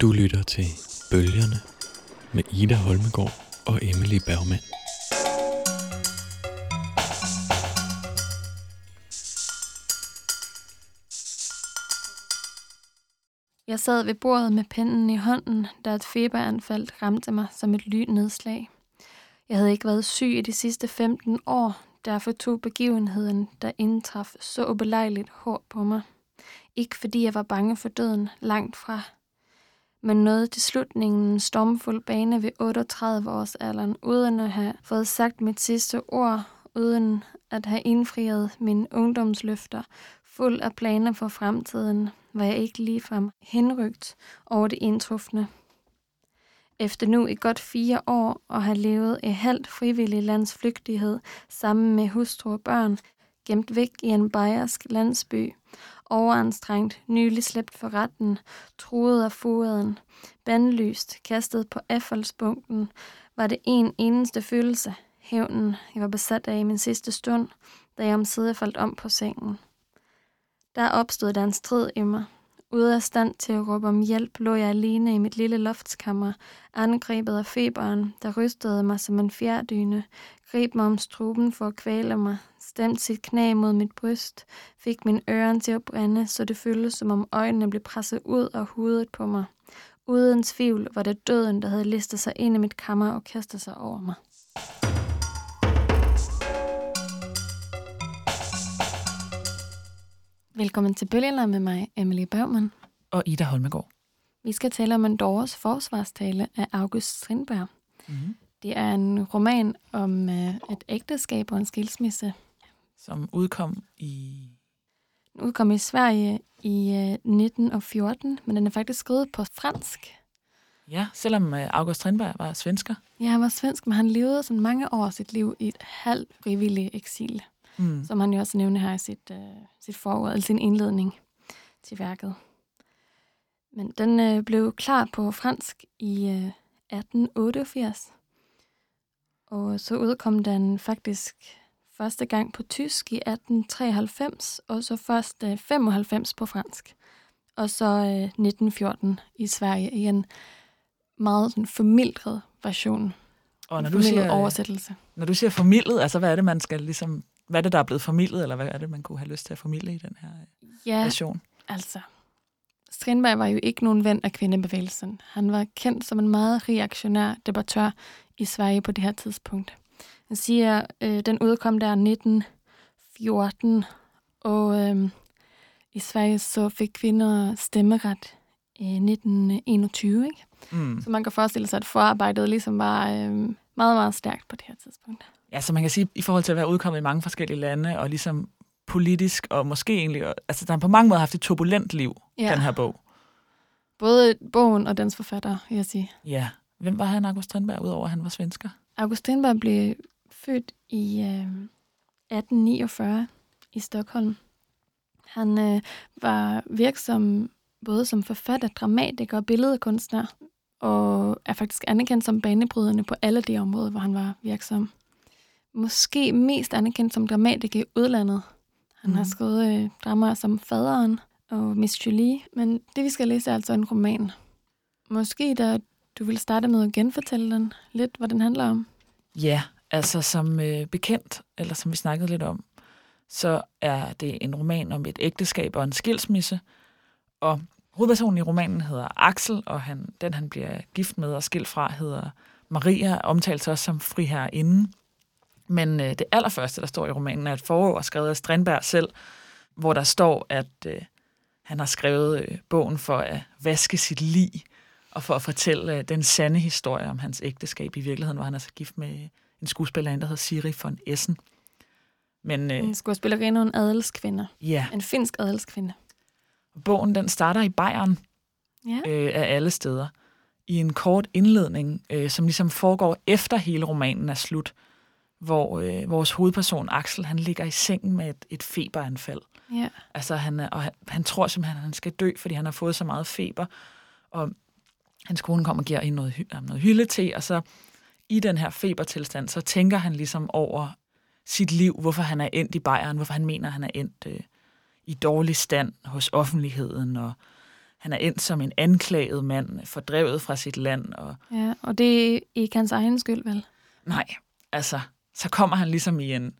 Du lytter til Bølgerne med Ida Holmegård og Emily Bergman. Jeg sad ved bordet med pennen i hånden, da et feberanfald ramte mig som et lynnedslag. Jeg havde ikke været syg i de sidste 15 år, derfor tog begivenheden, der indtraf så ubelejligt hårdt på mig. Ikke fordi jeg var bange for døden, langt fra. Men nåede til slutningen en stormfuld bane ved 38 års alderen, uden at have fået sagt mit sidste ord, uden at have indfriet mine ungdomsløfter, fuld af planer for fremtiden, var jeg ikke ligefrem henrygt over det indtrufne. Efter nu i godt fire år og have levet i halvt frivillig landsflygtighed sammen med hustru og børn, gemt væk i en bayersk landsby, overanstrengt, nylig slæbt for retten, truet af foden, bandlyst, kastet på affaldsbunken, var det en eneste følelse, hævnen, jeg var besat af i min sidste stund, da jeg omsider faldt om på sengen. Der opstod der en strid i mig. Ude af stand til at råbe om hjælp, lå jeg alene i mit lille loftskammer, angrebet af feberen, der rystede mig som en fjerdyne, greb mig om struben for at kvæle mig, stemte sit knæ mod mit bryst, fik min øren til at brænde, så det føltes som om øjnene blev presset ud af hovedet på mig. Uden tvivl var det døden, der havde listet sig ind i mit kammer og kastet sig over mig. Velkommen til Bølgerne med mig, Emily Bergman. Og Ida Holmegård. Vi skal tale om en Doors forsvarstale af August Strindberg. Mm-hmm. Det er en roman om uh, et ægteskab og en skilsmisse. Som udkom i... Den udkom i Sverige i uh, 1914, men den er faktisk skrevet på fransk. Ja, selvom uh, August Strindberg var svensker. Ja, han var svensk, men han levede sådan mange år af sit liv i et halvt frivilligt eksil. Mm. som han jo også nævner her i sit, uh, sit forord, eller sin indledning til værket. Men den uh, blev klar på fransk i uh, 1888, og så udkom den faktisk første gang på tysk i 1893, og så først uh, 95 på fransk, og så uh, 1914 i Sverige i en meget sådan, formildret version. Og når du, siger, oversættelse. når du siger formidlet, altså hvad er det, man skal ligesom hvad er det, der er blevet formidlet, eller hvad er det, man kunne have lyst til at formidle i den her ja, version? altså. Strindberg var jo ikke nogen ven af kvindebevægelsen. Han var kendt som en meget reaktionær debattør i Sverige på det her tidspunkt. Han siger, øh, den udkom der 1914, og øh, i Sverige så fik kvinder stemmeret i 1921. Ikke? Mm. Så man kan forestille sig, at forarbejdet ligesom var øh, meget, meget stærkt på det her tidspunkt. Ja, så man kan sige, i forhold til at være udkommet i mange forskellige lande, og ligesom politisk, og måske egentlig, altså der har på mange måder haft et turbulent liv, ja. den her bog. Både bogen og dens forfatter, vil jeg sige. Ja. Hvem var han, August Strindberg, udover at han var svensker? August Strindberg blev født i øh, 1849 i Stockholm. Han øh, var virksom både som forfatter, dramatiker og billedkunstner, og er faktisk anerkendt som banebrydende på alle de områder, hvor han var virksom måske mest anerkendt som dramatiker i udlandet. Han mm. har skrevet øh, dramaer som Faderen og Miss Julie, men det vi skal læse er altså en roman. Måske da du vil starte med at genfortælle den lidt, hvad den handler om. Ja, altså som øh, bekendt, eller som vi snakkede lidt om, så er det en roman om et ægteskab og en skilsmisse, og hovedpersonen i romanen hedder Axel, og han, den han bliver gift med og skilt fra hedder Maria, omtalt også som friherrinde. Men øh, det allerførste, der står i romanen, er et forord skrevet af Strindberg selv, hvor der står, at øh, han har skrevet øh, bogen for at vaske sit lig, og for at fortælle øh, den sande historie om hans ægteskab i virkeligheden, hvor han er så gift med en skuespillerinde, der hedder Siri von Essen. Men, øh, en skuespillerinde og en adelskvinde. Ja. En finsk adelskvinde. Bogen den starter i Bayern ja. øh, af alle steder, i en kort indledning, øh, som ligesom foregår efter hele romanen er slut, hvor øh, vores hovedperson Axel, han ligger i sengen med et, et feberanfald. Ja. Altså han, og han, han tror simpelthen, at han skal dø, fordi han har fået så meget feber. Og hans kone kommer og giver ind noget, noget hyldete, og så i den her febertilstand, så tænker han ligesom over sit liv, hvorfor han er endt i Bayern, hvorfor han mener, han er endt øh, i dårlig stand hos offentligheden, og han er endt som en anklaget mand, fordrevet fra sit land. Og, Ja, og det er ikke hans egen skyld, vel? nej, altså, så kommer han ligesom i en...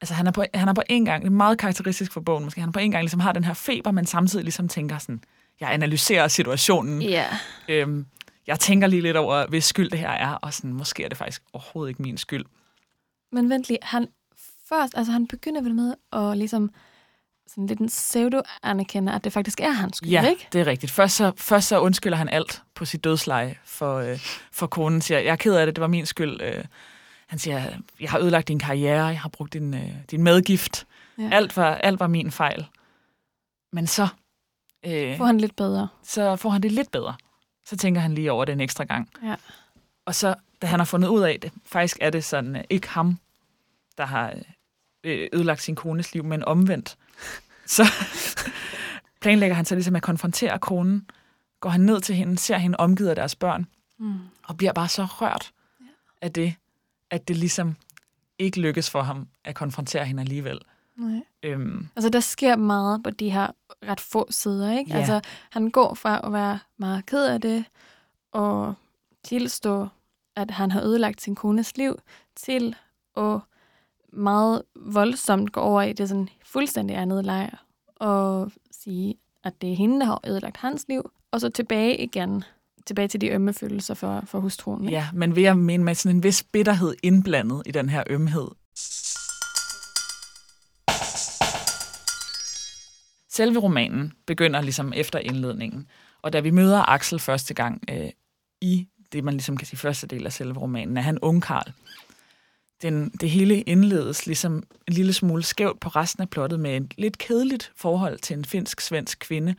Altså, han er, på, han er på en gang, det er meget karakteristisk for bogen måske, han er på en gang ligesom har den her feber, men samtidig ligesom tænker sådan, jeg analyserer situationen, Ja. øhm, jeg tænker lige lidt over, hvis skyld det her er, og sådan, måske er det faktisk overhovedet ikke min skyld. Men vent lige, han først, altså han begynder vel med at ligesom sådan lidt en pseudo-anerkende, at det faktisk er hans skyld, Ja, ikke? det er rigtigt. Først så, først så undskylder han alt på sit dødsleje for, øh, for konen. Siger, jeg er ked af det, det var min skyld. Øh, han siger, jeg har ødelagt din karriere, jeg har brugt din, øh, din medgift. Ja. Alt, var, alt var min fejl. Men så, øh, Får han lidt bedre. så får han det lidt bedre. Så tænker han lige over det en ekstra gang. Ja. Og så, da han har fundet ud af det, faktisk er det sådan, øh, ikke ham, der har øh, ødelagt sin kones liv, men omvendt. Så planlægger han så ligesom at konfrontere konen, går han ned til hende, ser hende omgivet af deres børn, Mm. og bliver bare så rørt Ja. af det, at det ligesom ikke lykkes for ham at konfrontere hende alligevel. Nej. Øhm, Altså, der sker meget på de her ret få sider, ikke? Ja. Altså, han går fra at være meget ked af det, og tilstå, at han har ødelagt sin kones liv, til at meget voldsomt gå over i det sådan fuldstændig andet lejr, og sige, at det er hende, der har ødelagt hans liv, og så tilbage igen, tilbage til de ømme følelser for, for hustruen. Ikke? ja, men ved at mene med sådan en vis bitterhed indblandet i den her ømhed. Selve romanen begynder ligesom efter indledningen, og da vi møder Axel første gang øh, i det, man ligesom kan sige første del af selve romanen, er han ungkarl. Den, det hele indledes ligesom en lille smule skævt på resten af plottet med et lidt kedeligt forhold til en finsk-svensk kvinde.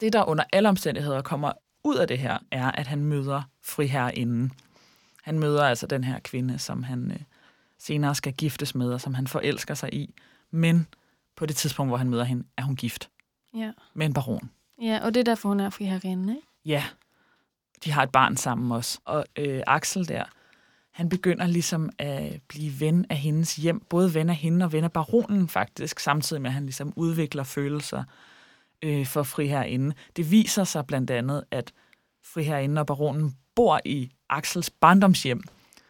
Det, der under alle omstændigheder kommer ud af det her, er, at han møder friherrinden. Han møder altså den her kvinde, som han øh, senere skal giftes med, og som han forelsker sig i. Men på det tidspunkt, hvor han møder hende, er hun gift Ja. med en baron. ja, og det er derfor, hun er friherinde, ikke? Ja, de har et barn sammen også. Og øh, Axel der, han begynder ligesom at blive ven af hendes hjem. Både ven af hende og ven af baronen faktisk, samtidig med at han ligesom udvikler følelser øh, for friherinde. Det viser sig blandt andet, at friherinde og baronen bor i Axels barndomshjem.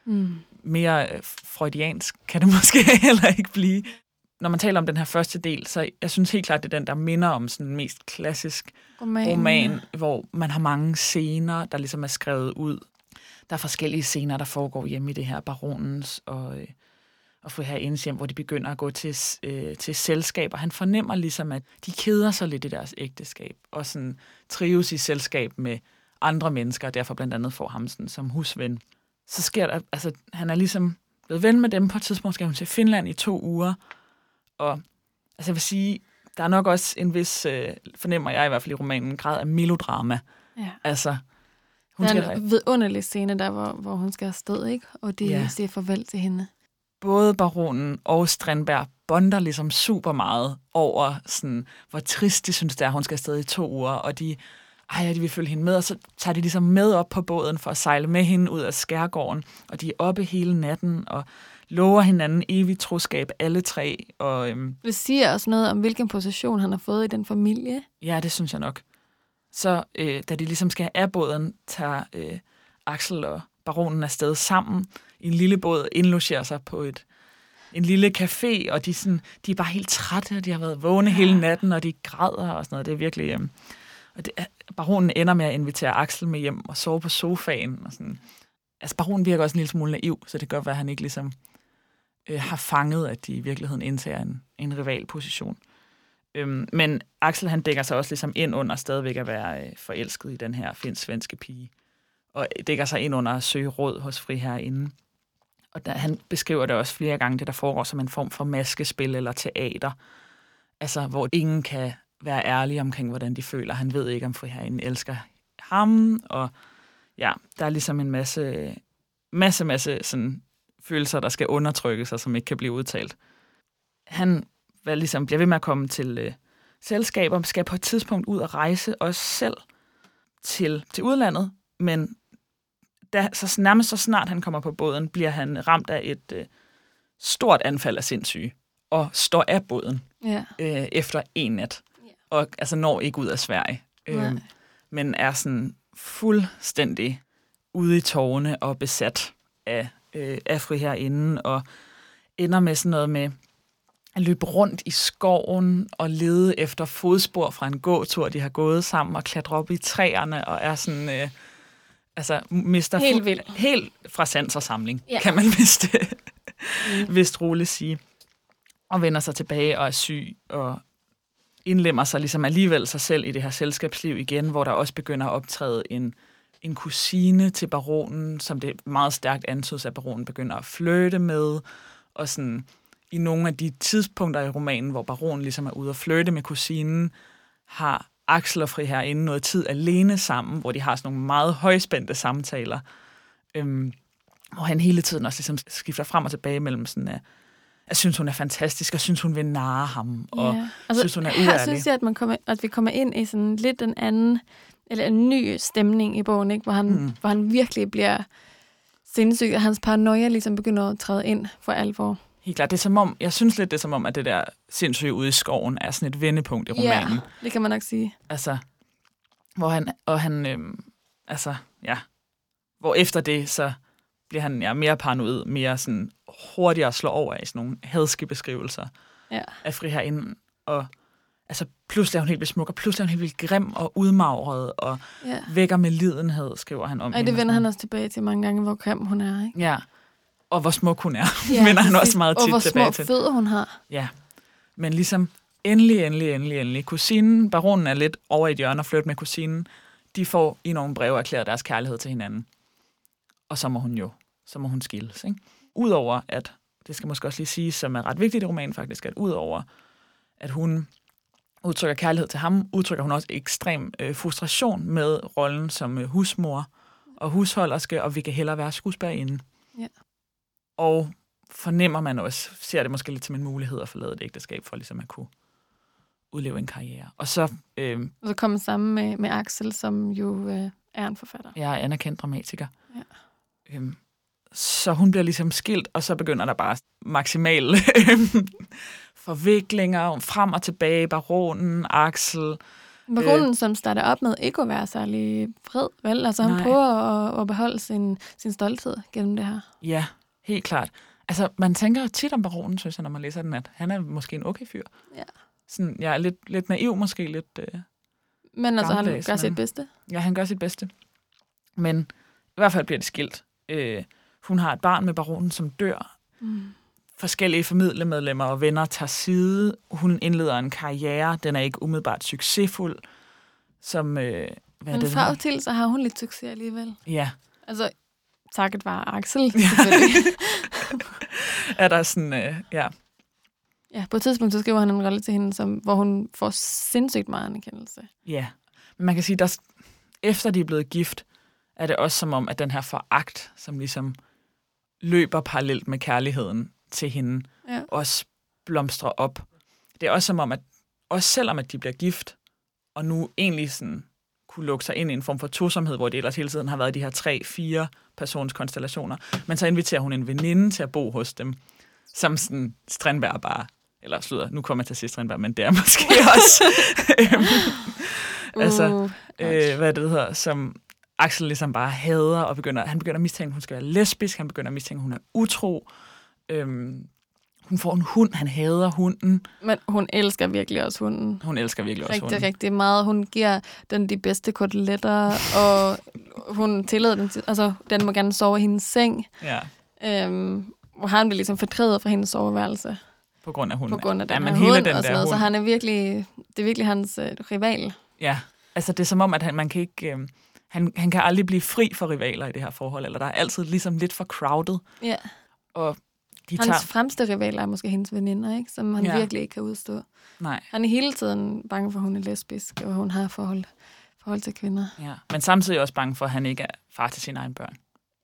Mm. Mere øh, freudiansk kan det måske heller ikke blive. Når man taler om den her første del, så jeg synes helt klart, det er den, der minder om sådan mest klassisk Roman. roman, hvor man har mange scener, der ligesom er skrevet ud. Der er forskellige scener, der foregår hjemme i det her baronens og, øh, og friherindens hjem, hvor de begynder at gå til, øh, til selskaber. Han fornemmer ligesom, at de keder sig lidt i deres ægteskab, og sådan trives i selskab med andre mennesker, og derfor blandt andet får ham sådan, som husven. Så sker der, altså han er ligesom blevet ven med dem på et tidspunkt, skal hun til Finland i to uger, og altså jeg vil sige, der er nok også en vis, øh, fornemmer jeg i hvert fald i romanen, en grad af melodrama. Ja. Altså, hun Der er skal en vidunderlig scene der, hvor, hvor hun skal afsted, ikke? Og de Ja. ja. siger farvel til hende. Både baronen og Strandberg bonder ligesom super meget over, sådan, hvor trist de synes, det er, at hun skal afsted i to uger, og de, ej, de vil følge hende med, og så tager de ligesom med op på båden for at sejle med hende ud af skærgården, og de er oppe hele natten, og lover hinanden evigt troskab, alle tre, og øhm, Det siger også noget om, hvilken position han har fået i den familie. Ja, det synes jeg nok. Så øh, da de ligesom skal af båden, tager øh, Axel og baronen afsted sammen i en lille båd, indlogerer sig på et, en lille café, og de, sådan, de er bare helt trætte, og de har været vågne hele natten, og de græder og sådan noget. Det er virkelig... Øh, og det, baronen ender med at invitere Axel med hjem og sove på sofaen. Og sådan. Altså, baronen virker også en lille smule naiv, så det være, at han ikke ligesom øh, har fanget, at de i virkeligheden indtager en, en rivalposition. Øhm, men Axel han dækker sig også ligesom ind under stadigvæk at være øh, forelsket i den her finsk-svenske pige. Og dækker sig ind under at søge råd hos friherrinden. Og der, han beskriver det også flere gange, det der foregår som en form for maskespil eller teater. Altså, hvor ingen kan være ærlige omkring, hvordan de føler. Han ved ikke, om friherren elsker ham. Og ja, der er ligesom en masse, masse, masse sådan, følelser, der skal undertrykkes, og som ikke kan blive udtalt. Han hvad ligesom bliver ved med at komme til øh, selskaber, skal på et tidspunkt ud og rejse også selv til, til udlandet, men da, så nærmest så snart han kommer på båden, bliver han ramt af et øh, stort anfald af sindssyge, og står af båden Ja. øh, efter en nat, og altså når ikke ud af Sverige. Nej. øhm, men er sådan fuldstændig ude i tårne og besat af, øh, af friherinde, og ender med sådan noget med at løbe rundt i skoven og lede efter fodspor fra en gåtur, de har gået sammen, og klatre op i træerne, og er sådan... Øh, altså, mister Helt fu- vild. Helt fra sans og samling, Ja. kan man vist, mm. vist roligt sige. Og vender sig tilbage og er syg, og indlemmer sig ligesom alligevel sig selv i det her selskabsliv igen, hvor der også begynder at optræde en, en kusine til baronen, som det meget stærkt antydes, at baronen begynder at flirte med, og sådan i nogle af de tidspunkter i romanen, hvor baronen ligesom er ude og flirte med kusinen, har Axel og Fri herinde noget tid alene sammen, hvor de har sådan nogle meget højspændte samtaler, øhm, hvor han hele tiden også ligesom skifter frem og tilbage mellem sådan, at jeg synes, hun er fantastisk, og synes, hun vil narre ham, og Ja. synes, hun er her uærlig. synes jeg, at, man kommer, at vi kommer ind i sådan lidt en anden, eller en ny stemning i bogen, ikke? Hvor, han, mm. hvor han virkelig bliver sindssyg, og hans paranoia ligesom begynder at træde ind for alvor. Helt klart. Det er som om, jeg synes lidt, det er som om, at det der sindssyge ude i skoven er sådan et vendepunkt i romanen. Ja, det kan man nok sige. Altså, hvor han, og han, øhm, altså, ja, hvor efter det, så bliver han ja, mere paranoid, mere sådan hurtigere slår over i sådan nogle hadske beskrivelser Ja. af friherinde. Og altså, pludselig er hun helt vildt smuk, og pludselig er hun helt vildt grim og udmagret, og Ja. vækker med lidenhed, skriver han om Og det vender han også tilbage til mange gange, hvor grim hun er, ikke? Ja, og hvor smuk hun er, ja, vender han også meget Og tit hvor tilbage små til. fødder hun har. Ja, men ligesom endelig, endelig, endelig, endelig. Kusinen, baronen er lidt over i et hjørne og flytte med kusinen. De får i nogle breve erklæret deres kærlighed til hinanden. Og så må hun jo, så må hun skilles. Ikke? Udover at, det skal måske også lige sige, som er ret vigtigt i romanen faktisk, at udover at hun udtrykker kærlighed til ham, udtrykker hun også ekstrem øh, frustration med rollen som øh, husmor og husholderske, og vi kan hellere være skuespillerinde. Ja. Og fornemmer man også, ser det måske lidt som en mulighed at forlade et ægteskab, for ligesom at kunne udleve en karriere. Og så øh, Og så kommer sammen med, med Axel, som jo øh, er en forfatter. jeg er anerkendt dramatiker. Ja. Øhm, så hun bliver ligesom skilt, og så begynder der bare maksimale forviklinger, frem og tilbage, baronen, Axel. Baronen, øh. som starter op med ikke at være særlig fred, vel? Altså, han Nej. prøver at, at beholde sin, sin stolthed gennem det her. Ja, helt klart. Altså, man tænker tit om baronen, synes jeg, når man læser den, at han er måske en okay fyr. Ja. Sådan, jeg er lidt, lidt naiv, måske lidt... Øh, Men altså, han gør sit bedste. Ja, han gør sit bedste. Men i hvert fald bliver det skilt. Øh, hun har et barn med baronen, som dør. Mm. Forskellige familiemedlemmer og venner tager side. Hun indleder en karriere. Den er ikke umiddelbart succesfuld. Som, øh, hvad Men det, fra og til, så har hun lidt succes alligevel. Ja. Altså, takket var Axel, selvfølgelig. Er der sådan, øh, ja. ja, på et tidspunkt, så skriver han en rolle til hende, som, hvor hun får sindssygt meget anerkendelse. Ja. Men man kan sige, der, efter de er blevet gift, er det også som om, at den her foragt, som ligesom løber parallelt med kærligheden til hende, Ja. også blomstrer op. Det er også som om, at også selvom at de bliver gift, og nu egentlig sådan kunne lukke sig ind i en form for tosomhed, hvor det ellers hele tiden har været de her tre, fire persons konstellationer, men så inviterer hun en veninde til at bo hos dem, som sådan Strindberg bare, eller slutter, nu kommer jeg til at sige Strindberg, men det er måske også, altså, Uh, øh, hvad det hedder, som Axel ligesom bare hader, og begynder, han begynder at mistænke, at hun skal være lesbisk, han begynder at mistænke, at hun er utro, øhm, hun får en hund, han hader hunden, men hun elsker virkelig også hunden. hun elsker virkelig også Rigtig, hunden. rigtig meget. Hun giver den de bedste koteletter, og hun tillader den til, altså, den må gerne sove i hendes seng. Ja, Øhm, og han bliver ligesom fordrevet fra hendes soveværelse på grund af hunden. på grund af den ja, men hele hund den og sådan noget. Så hund. han er virkelig, det er virkelig hans øh, rival. Ja, altså det er som om, at han, man kan ikke... Øh, han, han kan aldrig blive fri for rivaler i det her forhold, eller der er altid ligesom lidt for crowded, Ja. og de Hans tager... fremste rivaler er måske hendes veninder, ikke? som han Ja. virkelig ikke kan udstå. Nej, Han er hele tiden bange for, at hun er lesbisk, og hun har forhold, forhold til kvinder. ja. Men samtidig også bange for, at han ikke er far til sine egne børn.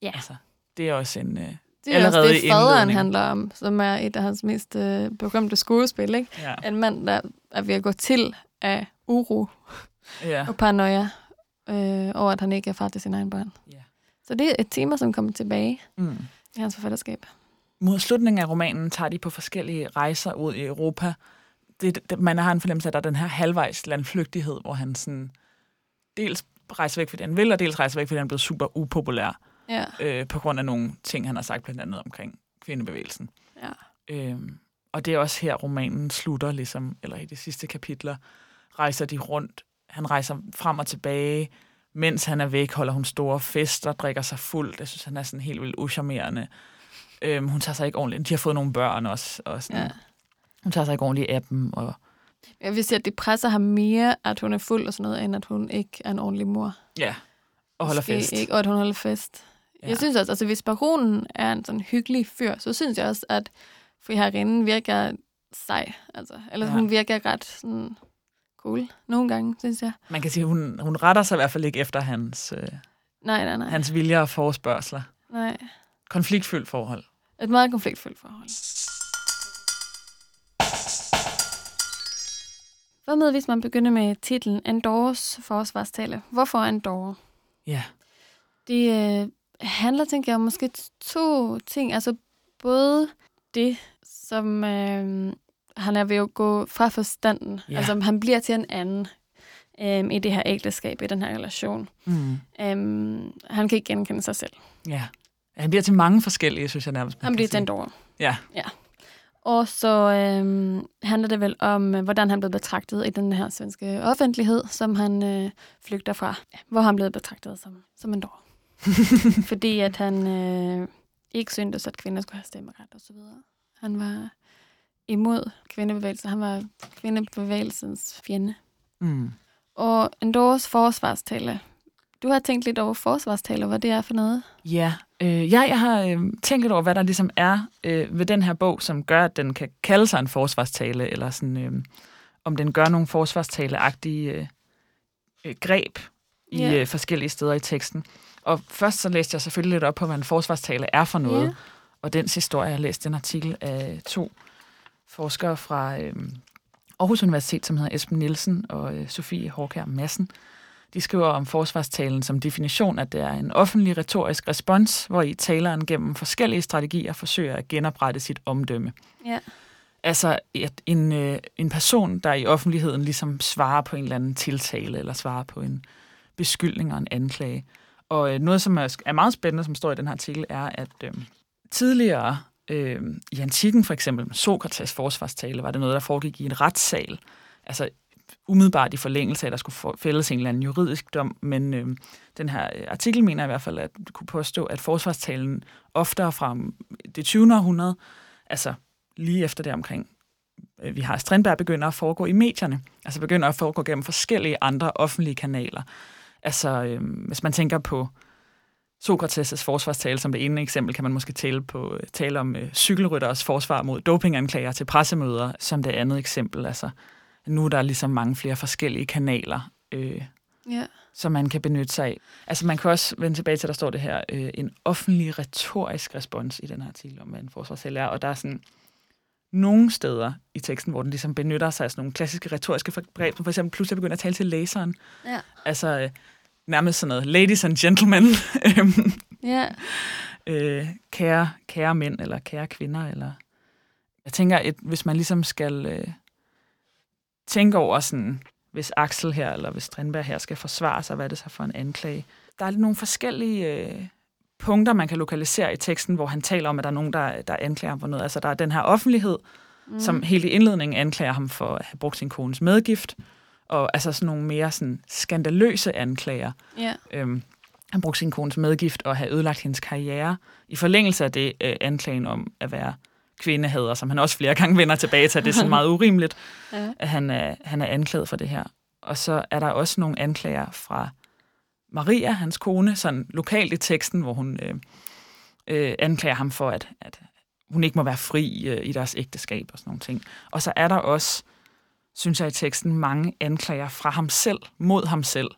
Ja. Altså, det er også en... Øh, Det er også Allerede det, i faderen handler om, som er et af hans mest øh, berømte skuespil. Ikke? ja, En mand, der er ved at gå til af uro ja, og paranoia øh, over, at han ikke er far til sine egne børn. ja. Så det er et tema, som kommer tilbage Mm. i hans forfatterskab. Mod slutningen af romanen tager de på forskellige rejser ud i Europa. Det, det, man har en fornemmelse af, at der er den her halvvejs landflygtighed, hvor han sådan dels rejser væk, fordi han vil, og dels rejser væk, fordi han er blevet super upopulær Ja. øh, på grund af nogle ting, han har sagt blandt andet omkring kvindebevægelsen. ja. Øhm, og det er også her, romanen slutter, ligesom, eller i de sidste kapitler, rejser de rundt. Han rejser frem og tilbage. Mens han er væk, holder hun store fester, drikker sig fuld. Jeg synes, han er sådan helt vildt uschammerende. Øhm, hun tager sig ikke ordentligt. De har fået nogle børn også. Og sådan. ja. Hun tager sig ikke ordentligt af dem. Og, Jeg vil sige, at det presser ham mere, at hun er fuld og sådan noget, end at hun ikke er en ordentlig mor. ja, og holder Måske fest. Ikke, og at hun holder fest. Ja. Jeg synes også, altså hvis baronen er en sådan hyggelig fyr, så synes jeg også, at friherrinden virker sej. Altså, eller ja. hun virker ret sådan cool nogle gange, synes jeg. Man kan sige, hun, hun retter sig i hvert fald ikke efter hans, øh, Nej, nej, nej. hans vilje og forespørgsler. nej. Konfliktfyldt forhold. Et meget konfliktfuldt forhold. Hvad med, hvis man begynder med titlen Andorres forsvarstale? Hvorfor Andorre? Ja. Det øh, handler, tænker jeg, måske to ting. Altså både det, som øh, han er ved at gå fra forstanden. Ja. Altså han bliver til en anden øh, i det her ægteskab, i den her relation. Mm. Øh, han kan ikke genkende sig selv. Ja. Han bliver til mange forskellige, synes jeg nærmest. Han bliver til Andorre. Ja. ja. Og så øh, handler det vel om, øh, hvordan han blev betragtet i den her svenske offentlighed, som han øh, flygter fra. Ja, hvor han blev betragtet som, som en dår. Fordi at han øh, ikke syntes, at kvinder skulle have stemmeret og så videre. Han var imod kvindebevægelsen. Han var kvindebevægelsens fjende. Mm. Og Endors forsvarstale. Du har tænkt lidt over forsvarstale, hvad det er for noget. Ja, øh, jeg, jeg har øh, tænkt lidt over, hvad der ligesom er øh, ved den her bog, som gør, at den kan kalde sig en forsvarstale, eller sådan, øh, om den gør nogle forsvarstaleagtige øh, øh, greb i Ja. øh, forskellige steder i teksten. Og først så læste jeg selvfølgelig lidt op på, hvad en forsvarstale er for noget. Ja. Og dens historie, jeg har læst en artikel af to forskere fra øh, Aarhus Universitet, som hedder Esben Nielsen og øh, Sofie Hårkær Madsen. De skriver om forsvarstalen som definition, at det er en offentlig retorisk respons, hvor i taleren gennem forskellige strategier forsøger at genoprette sit omdømme. Ja. Altså at en, øh, en person, der i offentligheden ligesom svarer på en eller anden tiltale, eller svarer på en beskyldning og en anklage. Og øh, noget, som er, er meget spændende, som står i den her artikel, er, at øh, tidligere øh, i antikken, for eksempel Sokrates forsvarstale, var det noget, der foregik i en retssal. Altså umiddelbart i forlængelse af, at der skulle for- fældes en eller anden juridisk dom, men øh, den her øh, artikel mener i hvert fald, at du kunne påstå, at forsvarstalen oftere fra mm, det 20. århundrede, altså lige efter det omkring, øh, vi har Strindberg, begynder at foregå i medierne. Altså begynder at foregå gennem forskellige andre offentlige kanaler. Altså, øh, hvis man tænker på Sokrates' forsvarstale som det ene eksempel, kan man måske tale, på, øh, tale om øh, cykelrytteres forsvar mod dopinganklager til pressemøder som det andet eksempel. Altså, nu er der ligesom mange flere forskellige kanaler, øh, Ja. som man kan benytte sig af. Altså man kan også vende tilbage til, der står det her, øh, en offentlig retorisk respons i den her artikel om, hvad en forsvarstale er, og der er sådan nogle steder i teksten, hvor den ligesom benytter sig af sådan nogle klassiske retoriske greb, som for eksempel pludselig begynder at tale til læseren. Ja. Altså øh, nærmest sådan noget, ladies and gentlemen, Ja. øh, kære, kære mænd, eller kære kvinder, eller... Jeg tænker, at hvis man ligesom skal øh, tænke over sådan, hvis Axel her, eller hvis Strindberg her skal forsvare sig, hvad er det så for en anklage? Der er nogle forskellige øh, punkter, man kan lokalisere i teksten, hvor han taler om, at der er nogen, der, der anklager ham for noget. Altså, der er den her offentlighed, mm. som helt i indledningen anklager ham for at have brugt sin kones medgift, og altså sådan nogle mere sådan skandaløse anklager. Ja. Øhm, han brugte sin kones medgift og have ødelagt hendes karriere. I forlængelse af det øh, anklagen om at være kvindehader, som han også flere gange vender tilbage til, det er sådan meget urimeligt, Ja. at han er, han er anklaget for det her. Og så er der også nogle anklager fra Maria, hans kone, sådan lokalt i teksten, hvor hun øh, øh, anklager ham for, at, at hun ikke må være fri øh, i deres ægteskab og sådan nogle ting. Og så er der også, synes jeg i teksten, mange anklager fra ham selv, mod ham selv,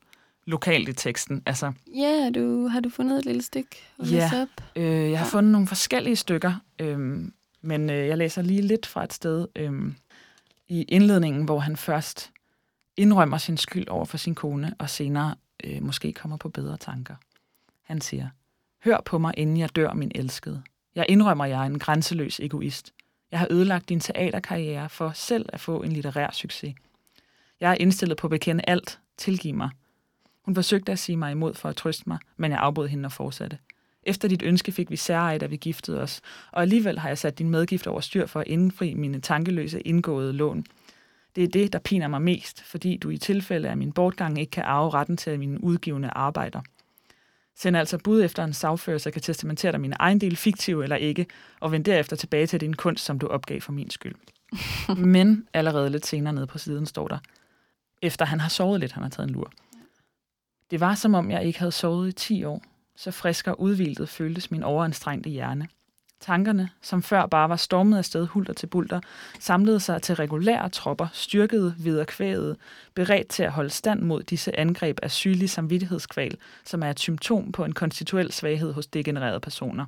lokalt i teksten. Altså, Ja, du, har du fundet et lille stykke Ja. op? Øh, jeg har Ja. fundet nogle forskellige stykker, øhm, men øh, jeg læser lige lidt fra et sted øh, i indledningen, hvor han først indrømmer sin skyld over for sin kone, og senere øh, måske kommer på bedre tanker. Han siger, hør på mig, inden jeg dør, min elskede. Jeg indrømmer, jeg er en grænseløs egoist. Jeg har ødelagt din teaterkarriere for selv at få en litterær succes. Jeg er indstillet på at bekende alt. Tilgiv mig. Hun forsøgte at sige mig imod for at trøste mig, men jeg afbrød hende og fortsatte. Efter dit ønske fik vi særeje, da vi giftede os, og alligevel har jeg sat din medgift over styr for at indfri mine tankeløse indgåede lån. Det er det, der piner mig mest, fordi du i tilfælde af min bortgang ikke kan arve retten til mine udgivende arbejder. Send altså bud efter en sagfører, så kan testamentere dig mine ejendele, fiktive eller ikke, og vend derefter tilbage til din kunst, som du opgav for min skyld. Men allerede lidt senere nede på siden står der, efter han har sovet lidt, han har taget en lur. Det var som om jeg ikke havde sovet i 10 år, så frisk og udvildet føltes min overanstrengte hjerne. Tankerne, som før bare var stormet afsted hulter til bulter, samlede sig til regulære tropper, styrkede, viderekvægede, beredt til at holde stand mod disse angreb af sygelig samvittighedskval, som er et symptom på en konstituel svaghed hos degenererede personer.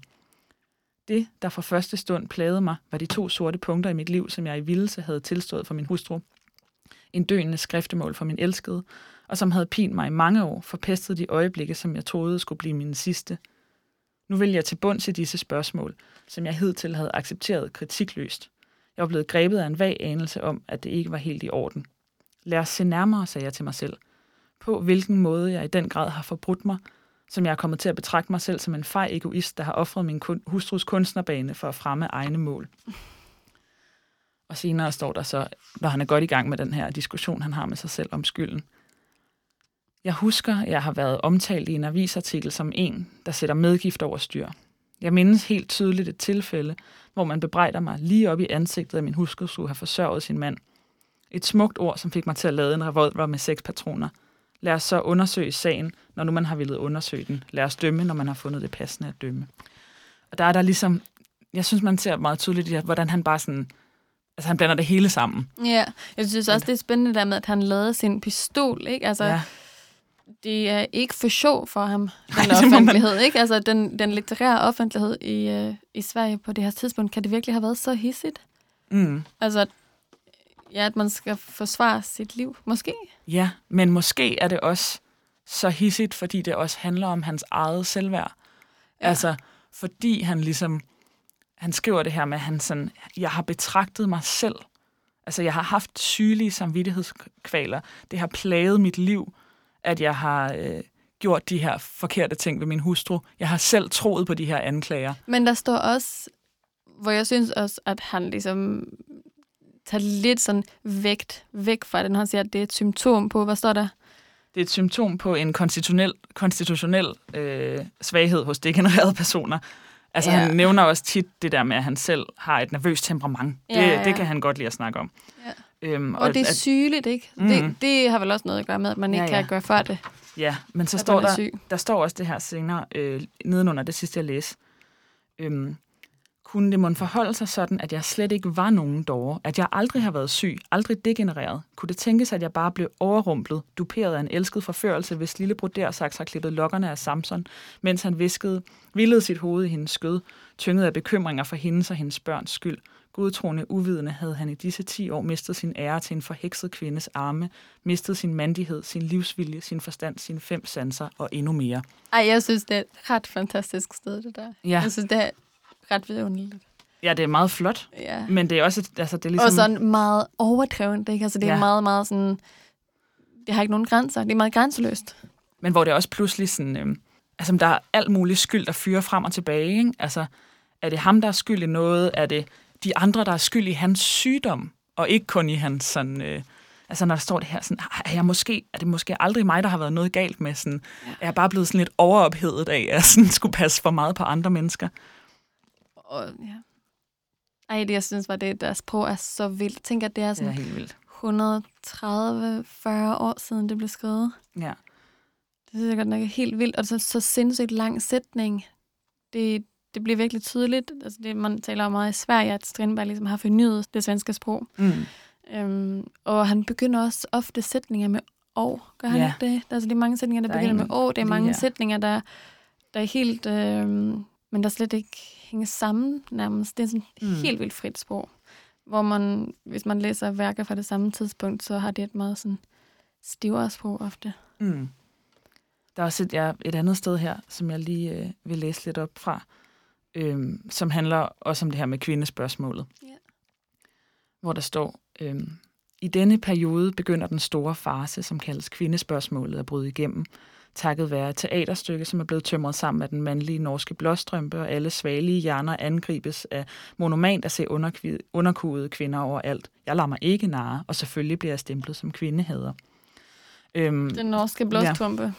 Det, der fra første stund plagede mig, var de to sorte punkter i mit liv, som jeg i vildelse havde tilstået for min hustru. En døende skriftemål for min elskede, og som havde pint mig i mange år, forpestede de øjeblikke, som jeg troede skulle blive mine sidste. Nu vil jeg til bund til disse spørgsmål, som jeg hidtil havde accepteret kritikløst. Jeg var blevet grebet af en vag anelse om, at det ikke var helt i orden. Lad os se nærmere, sagde jeg til mig selv. På hvilken måde jeg i den grad har forbrudt mig, som jeg er kommet til at betragte mig selv som en fej egoist, der har offret min hustrus kunstnerbane for at fremme egne mål. Og senere står der så, når han er godt i gang med den her diskussion, han har med sig selv om skylden. Jeg husker, jeg har været omtalt i en avisartikel som en, der sætter medgift over styr. Jeg mindes helt tydeligt et tilfælde, hvor man bebrejder mig lige op i ansigtet, at min husker skulle have forsørget sin mand. Et smukt ord, som fik mig til at lade en revolver med seks patroner. Lad os så undersøge sagen, når nu man har ville undersøge den. Lad os dømme, når man har fundet det passende at dømme. Og der er der ligesom, jeg synes, man ser meget tydeligt, hvordan han bare sådan, altså han blander det hele sammen. Ja, jeg synes også, det er spændende der med, at han lavede sin pistol, ikke? Altså, ja det er ikke for sjov for ham, den Nej, offentlighed. Man... Ikke? Altså, den, den litterære offentlighed i, øh, i Sverige på det her tidspunkt, kan det virkelig have været så hissigt? Mm. Altså, ja, at man skal forsvare sit liv, måske? Ja, men måske er det også så hissigt, fordi det også handler om hans eget selvværd. Ja. Altså, fordi han ligesom, han skriver det her med, at han sådan, jeg har betragtet mig selv. Altså, jeg har haft sygelige samvittighedskvaler. Det har plaget mit liv at jeg har øh, gjort de her forkerte ting ved min hustru. Jeg har selv troet på de her anklager. Men der står også, hvor jeg synes også, at han ligesom tager lidt sådan vægt væk fra det, når han siger, at det er et symptom på, hvad står der? Det er et symptom på en konstitutionel, konstitutionel øh, svaghed hos degenererede personer. Altså ja. han nævner også tit det der med, at han selv har et nervøst temperament. Ja, det, ja. det kan han godt lide at snakke om. Ja. Øhm, og, og det er at, sygeligt, ikke? Mm. Det, det har vel også noget at gøre med, at man ikke ja, ja. kan gøre for det. Ja, men så står der, der står også det her senere, øh, nedenunder det sidste, jeg læste. Øhm, kunne det måtte forholde sig sådan, at jeg slet ikke var nogen dårer, at jeg aldrig har været syg, aldrig degenereret? Kunne det tænkes, at jeg bare blev overrumplet, duperet af en elsket forførelse, hvis lille brodersaks har klippet lokkerne af Samson, mens han viskede, vildede sit hoved i hendes skød, tynget af bekymringer for hendes og hendes børns skyld, Godtroende uvidende havde han i disse ti år mistet sin ære til en forhekset kvindes arme, mistet sin mandighed, sin livsvilje, sin forstand, sine fem sanser og endnu mere. Ej, jeg synes, det er et ret fantastisk sted, det der. Ja. Jeg synes, det er ret vidunderligt. Ja, det er meget flot, ja. men det er også, altså det er ligesom... Og sådan meget overdrevet, ikke? Altså det er ja. meget, meget sådan... Det har ikke nogen grænser, det er meget grænseløst. Men hvor det også pludselig sådan... Øh, altså, der er alt muligt skyld, der fyrer frem og tilbage, ikke? Altså, er det ham, der er skyld i noget? Er det de andre, der er skyld i hans sygdom, og ikke kun i hans sådan... Øh, altså når der står det her, sådan, er, jeg måske, er det måske aldrig mig, der har været noget galt med? Sådan, ja. Er jeg bare blevet sådan lidt overophedet af, at jeg sådan skulle passe for meget på andre mennesker? Og, ja. Ej, det jeg synes var det, deres sprog er så vildt. Tænk, at det er sådan det er helt vildt. 130-40 år siden, det blev skrevet. Ja. Det synes jeg godt nok er helt vildt. Og så, så sindssygt lang sætning. Det, det bliver virkelig tydeligt. Altså det, man taler om meget i Sverige, at Strindberg ligesom har fornyet det svenske sprog. Mm. Øhm, og han begynder også ofte sætninger med og. Gør han ja. ikke det? Der er, altså, det er mange sætninger, der, der begynder med og. Det er mange ja. sætninger, der, der er helt... Øhm, men der slet ikke hænger sammen nærmest. Det er sådan mm. helt vildt frit sprog. Hvor man, hvis man læser værker fra det samme tidspunkt, så har det et meget sådan stivere sprog ofte. Mm. Der er også et, ja, et andet sted her, som jeg lige øh, vil læse lidt op fra, øhm, som handler også om det her med kvindespørgsmålet. Yeah. Hvor der står, øhm, I denne periode begynder den store farse, som kaldes kvindespørgsmålet, at bryde igennem, takket være et teaterstykke, som er blevet tømret sammen af den mandlige norske blåstrømpe, og alle svagelige hjerner angribes af monument at se underkudede kvinder overalt. Jeg lader mig ikke narre, og selvfølgelig bliver jeg stemplet som kvindehader. Øhm, den norske blåstrømpe.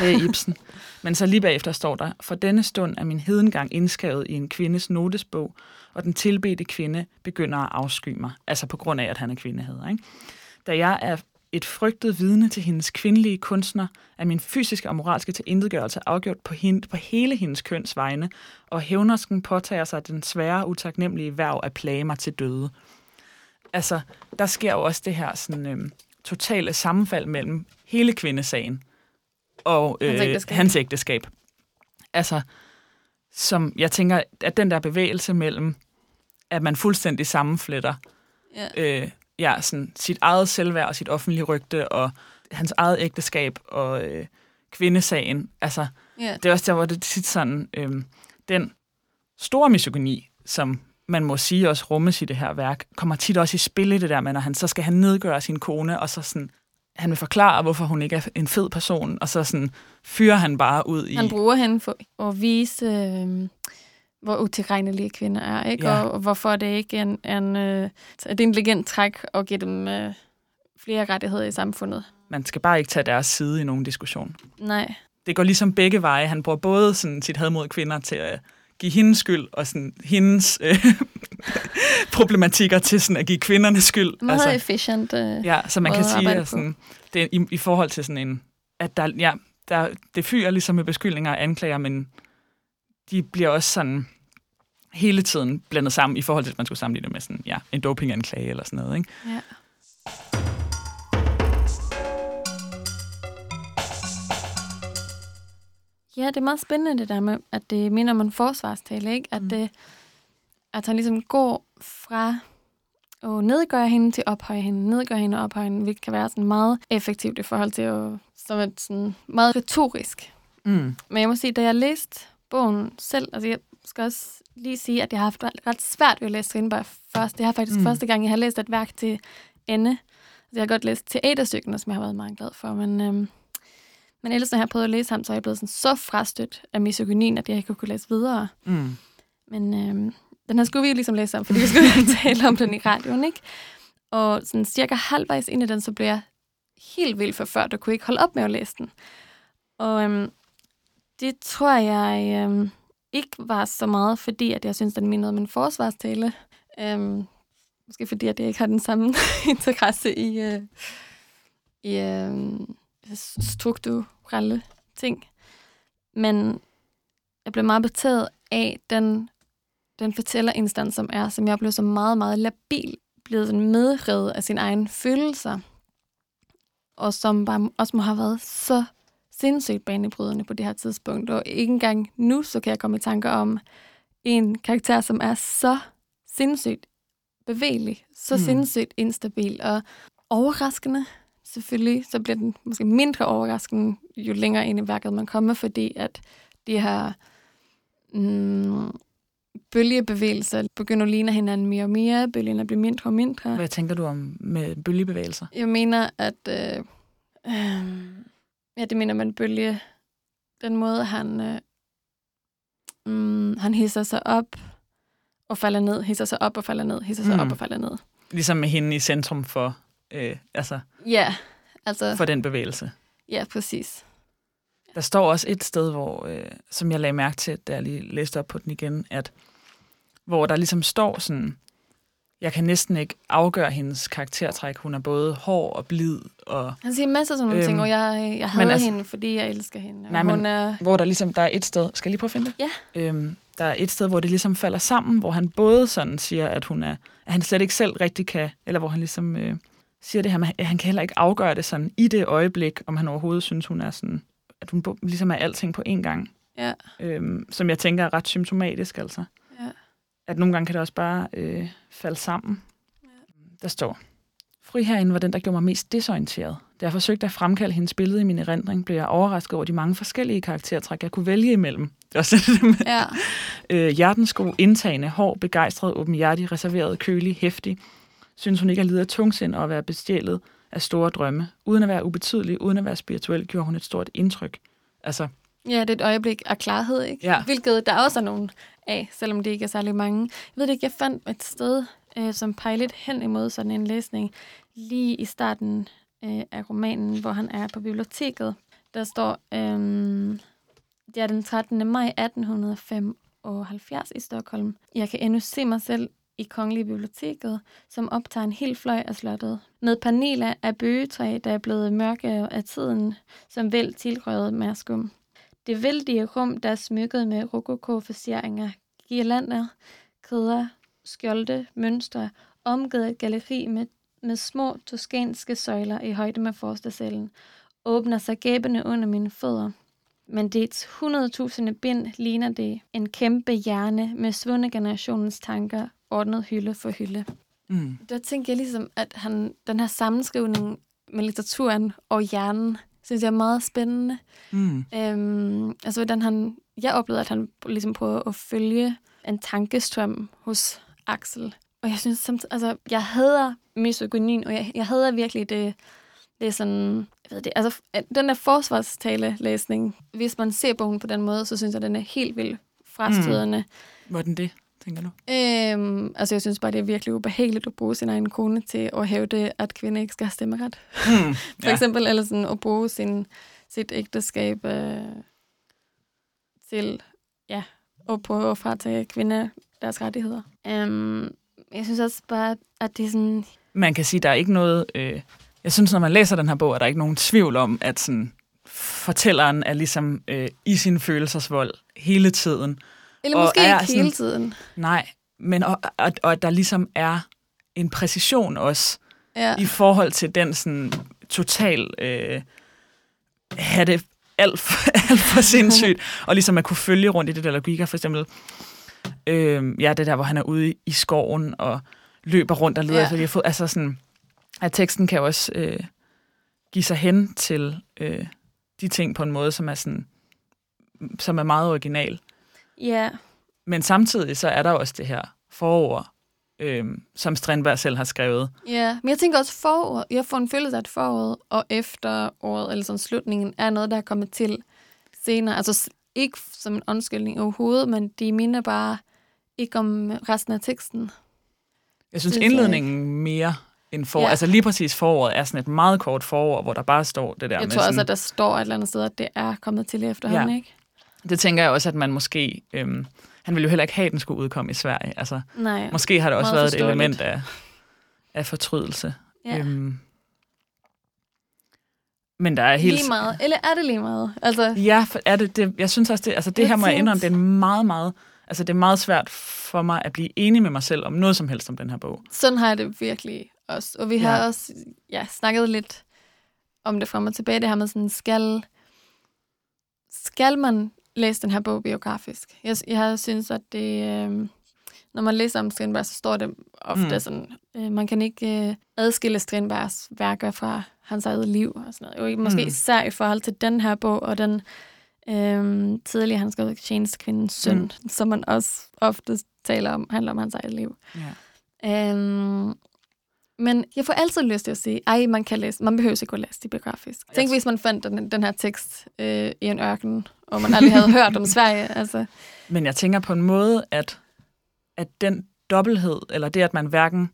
Ja, er Ibsen. Men så lige bagefter står der, for denne stund er min hedengang indskrevet i en kvindes notesbog, og den tilbedte kvinde begynder at afsky mig, altså på grund af, at han er kvindehader. Ikke? Da jeg er et frygtet vidne til hendes kvindelige kunstner, er min fysiske og moralske tilindegørelse afgjort på, hende, på hele hendes køns vegne, og hævnersken påtager sig den svære, utaknemmelige værv at plage mig til døde. Altså, der sker jo også det her sådan, øhm, totale sammenfald mellem hele kvindesagen og øh, hans, ægteskab. hans ægteskab. Altså, som jeg tænker, at den der bevægelse mellem, at man fuldstændig sammenfletter ja. Øh, ja, sådan sit eget selvværd og sit offentlige rygte og hans eget ægteskab og øh, kvindesagen. Altså, yeah. det er også der, hvor det tit sådan, øh, den store misogyni, som man må sige også rummes i det her værk, kommer tit også i spil i det der med, når han så skal han nedgøre sin kone, og så sådan, han vil forklare, hvorfor hun ikke er en fed person, og så sådan fyrer han bare ud i... Han bruger hende for at vise, øh, hvor utilregnelige kvinder er, ikke? Ja. Og, og hvorfor det ikke er en, en, øh, et intelligent træk at give dem øh, flere rettigheder i samfundet. Man skal bare ikke tage deres side i nogen diskussion. Nej. Det går ligesom begge veje. Han bruger både sådan sit had mod kvinder til at give hendes skyld, og sådan hendes øh, problematikker til sådan at give kvinderne skyld. Meget altså, efficient øh, Ja, så man kan sige, at sådan, det, i, i forhold til sådan en, at der, ja, der, det fyrer ligesom med beskyldninger og anklager, men de bliver også sådan hele tiden blandet sammen i forhold til, at man skulle sammenligne det med sådan, ja, en dopinganklage eller sådan noget. Ikke? Ja. Ja, det er meget spændende det der med, at det minder om en forsvarstale, ikke? At, mm. det, at han ligesom går fra at nedgøre hende til at ophøje hende, nedgøre hende og ophøje hende, hvilket kan være sådan meget effektivt i forhold til at, som et sådan meget retorisk. Mm. Men jeg må sige, da jeg læste bogen selv, altså jeg skal også lige sige, at jeg har haft ret svært ved at læse Strindberg først. Det er faktisk mm. første gang, jeg har læst et værk til ende. Altså, jeg har godt læst teaterstykkene, som jeg har været meget glad for, men, øhm, men ellers når jeg har prøvet at læse ham, så er jeg blevet sådan så frastødt af misogynien, at jeg ikke kunne læse videre. Mm. Men øhm, den her skulle vi ligesom læse om, fordi vi skulle tale om den i radioen, ikke? Og sådan cirka halvvejs ind i den, så blev jeg helt vildt forført og kunne ikke holde op med at læse den. Og øhm, det tror jeg øhm, ikke var så meget, fordi at jeg synes, den mindede om en forsvarstale. Øhm, måske fordi, at jeg ikke har den samme interesse i, øh, i øh, strukturelle ting. Men jeg blev meget betaget af den, den fortællerinstans, som er, som jeg blev så meget, meget labil, blevet sådan medrevet af sine egne følelser, og som bare også må have været så sindssygt banebrydende på det her tidspunkt, og ikke engang nu, så kan jeg komme i tanker om en karakter, som er så sindssygt bevægelig, så mm. sindssygt instabil og overraskende. Selvfølgelig, så bliver den måske mindre overraskende, jo længere ind i værket man kommer, fordi at de her mm, bølgebevægelser begynder at ligne hinanden mere og mere, bølgerne bliver mindre og mindre. Hvad tænker du om med bølgebevægelser? Jeg mener, at øh, øh, Ja, det mener man bølge. Den måde, han, øh, mm, han hisser sig op og falder ned, hisser sig op og falder ned, hisser sig mm. op og falder ned. Ligesom med hende i centrum for, øh, altså, ja, altså, for den bevægelse. Ja, præcis. Der står også et sted, hvor, øh, som jeg lagde mærke til, da jeg lige læste op på den igen, at hvor der ligesom står sådan, jeg kan næsten ikke afgøre hendes karaktertræk. Hun er både hård og blid. Og, Han siger masser af sådan nogle øhm, ting, og jeg, jeg hader altså, hende, fordi jeg elsker hende. Nej, men, er... Hvor der ligesom, der er et sted, skal jeg lige prøve at finde det? Ja. Øhm, der er et sted, hvor det ligesom falder sammen, hvor han både sådan siger, at hun er, at han slet ikke selv rigtig kan, eller hvor han ligesom øh, siger det her med, at han kan heller ikke afgøre det sådan i det øjeblik, om han overhovedet synes, hun er sådan, at hun ligesom er alting på én gang. Ja. Øhm, som jeg tænker er ret symptomatisk, altså at nogle gange kan det også bare øh, falde sammen. Ja. Der står, Friherren var den, der gjorde mig mest desorienteret. Da jeg forsøgte at fremkalde hendes billede i min erindring, blev jeg overrasket over de mange forskellige karaktertræk, jeg kunne vælge imellem. Det var sådan det med. Ja. Øh, hjertensko, indtagende, hård, begejstret, åbenhjertig, reserveret, kølig, hæftig, synes hun ikke at lide af tungsind og at være bestjælet af store drømme. Uden at være ubetydelig, uden at være spirituel, gjorde hun et stort indtryk. Altså, Ja, det er et øjeblik af klarhed, ikke? Ja. Hvilket der også er nogen af, selvom det ikke er særlig mange. Jeg ved det ikke, jeg fandt et sted, øh, som peger lidt hen imod sådan en læsning, lige i starten øh, af romanen, hvor han er på biblioteket. Der står, øh, det er den 13. maj 1875 i Stockholm. Jeg kan endnu se mig selv i Kongelige Biblioteket, som optager en hel fløj af slottet. Med paneler af bøgetræ, der er blevet mørke af tiden, som vel tilrøget mærskum. Det vældige rum, der er smykket med rokoko-faceringer, girlander, kæder, skjolde, mønstre, omgivet et galleri med, med små toskanske søjler i højde med forstedsalen, åbner sig gæbende under mine fødder. Men dets 100.000 bind ligner det en kæmpe hjerne med svundne generationens tanker, ordnet hylde for hylde. mm, Der tænker jeg ligesom, at han, den her sammenskrivning med litteraturen og hjernen, synes jeg er meget spændende. mm, Øhm, altså, hvordan han, jeg oplevede, at han ligesom prøvede at følge en tankestrøm hos Axel. Og jeg synes samtidig, altså, jeg hader misogynin, og jeg, jeg hader virkelig det, det er sådan, jeg ved det, altså, den der forsvarstale-læsning, hvis man ser bogen på den måde, så synes jeg, den er helt vildt frastødende. Mm. hvordan det, tænker du? Øhm, altså, jeg synes bare, det er virkelig ubehageligt at bruge sin egen kone til at hævde, at kvinder ikke skal have stemmeret. Mm, For ja. eksempel, eller sådan at bruge sin, sit ægteskab øh, til ja, at prøve at fratage kvinder deres rettigheder. Um, jeg synes også bare, at det er sådan... Man kan sige, der er ikke noget... Øh, jeg synes, når man læser den her bog, er der ikke nogen tvivl om, at sådan, fortælleren er ligesom øh, i sin følelsesvold hele tiden. Eller Og måske er ikke sådan- hele tiden. Nej, men og, og, og at der ligesom er en præcision også Ja. i forhold til den sådan total øh, have det alt for, alt for sindssygt, og ligesom at kunne følge rundt i det der logikker, for eksempel, øh, ja, det der, hvor han er ude i, i skoven og løber rundt og leder Ja. efter de har fået, altså sådan, at teksten kan også øh, give sig hen til øh, de ting på en måde, som er sådan, som er meget original. ja. Men samtidig så er der også det her forord, øh, som Strindberg selv har skrevet. Ja, men jeg tænker også forår. Jeg får en følelse af, at foråret og efteråret, eller sådan slutningen, er noget, der er kommet til senere. Altså ikke som en undskyldning overhovedet, men de minder bare ikke om resten af teksten. Jeg synes, indledningen mere end for... Ja. Altså lige præcis foråret er sådan et meget kort forår, hvor der bare står det der Jeg med tror også, sådan, at der står et eller andet sted, at det er kommet til efterhånden, Ja. ikke? Det tænker jeg også, at man måske... Øhm, han ville jo heller ikke have, at den skulle udkomme i Sverige. Altså, Nej. måske har det også været et element af, af fortrydelse. Ja. Øhm, men der er helt... Lige meget. Eller er det lige meget? Altså, Ja, for er det, det, jeg synes også, det, altså det Jeg her må jeg indrømme, det er meget, meget... Altså det er meget svært for mig at blive enig med mig selv om noget som helst om den her bog. sådan har jeg det virkelig også. Og vi har Ja. også ja, snakket lidt om det frem og tilbage, det her med sådan, skal, skal man læse den her bog biografisk? Jeg, jeg synes, at det, øh, når man læser om Strindberg, så står det ofte Mm. sådan, øh, man kan ikke øh, adskille Strindbergs værker fra hans eget liv og sådan noget. Jo, måske Mm. især i forhold til den her bog og den øh, tidligere, han skrev Tjenestekvindens søn, Mm. som man også ofte taler om, handler om hans eget liv. Ja. Øhm, men jeg får altid lyst til at sige, ej, man kan læse, man behøver ikke at læse det biografisk. Tænk, hvis man fandt den, den her tekst øh, i en ørken, og man aldrig havde hørt om Sverige. Altså, Men jeg tænker på en måde, at, at den dobbelthed, eller det, at man hverken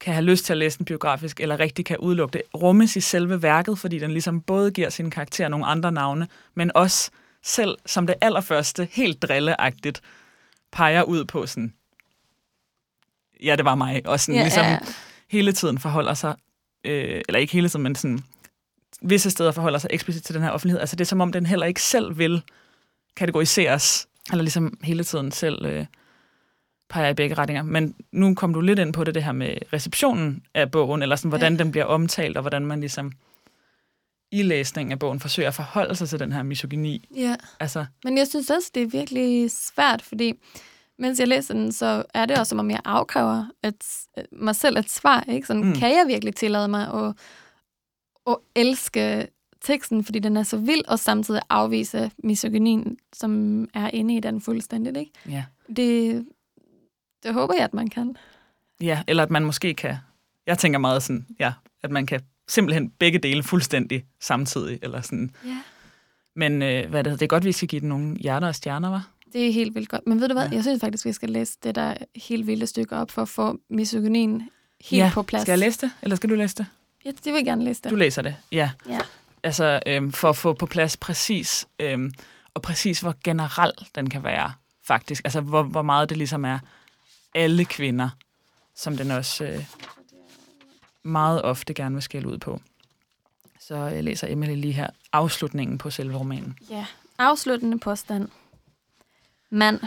kan have lyst til at læse den biografisk, eller rigtig kan udelukke det, rummes i selve værket, fordi den ligesom både giver sin karakter nogle andre navne, men også selv som det allerførste, helt drilleagtigt, peger ud på sådan, ja, det var mig, og sådan ja, ligesom ja, hele tiden forholder sig, øh, eller ikke hele tiden, men sådan, visse steder forholder sig eksplicit til den her offentlighed. Altså det er som om, den heller ikke selv vil kategoriseres, eller ligesom hele tiden selv øh, peger i begge retninger. Men nu kom du lidt ind på det, det her med receptionen af bogen, eller sådan, hvordan Ja. den bliver omtalt, og hvordan man ligesom i læsningen af bogen forsøger at forholde sig til den her misogyni. ja. Altså, Men jeg synes også, det er virkelig svært, fordi mens jeg læser den, så er det også, som om jeg afkræver et, mig selv et svar. Ikke? Sådan, Mm. mm. Kan jeg virkelig tillade mig at, at elske teksten, fordi den er så vild, og samtidig afvise misogynien, som er inde i den fuldstændigt. Ikke? ja. Det, det håber jeg, at man kan. ja, eller at man måske kan Jeg tænker meget sådan, ja, at man kan simpelthen begge dele fuldstændig samtidig. Eller sådan. Ja. Men øh, hvad er det, det er godt, vi skal give den nogle hjerter og stjerner, var? Det er helt vildt godt. Men ved du hvad, Ja. jeg synes faktisk, vi skal læse det der helt vilde stykke op for at få misogynien helt ja. på plads. Skal jeg læse det, eller skal du læse det? Ja, det vil jeg gerne læse det. Du læser det, ja. Ja. Altså øhm, for at få på plads præcis, øhm, og præcis hvor generel den kan være, faktisk. Altså hvor, hvor meget det ligesom er alle kvinder, som den også øh, meget ofte gerne vil skælde ud på. Så jeg læser Emily lige her afslutningen på selve romanen. Ja. Afsluttende påstand. Mand,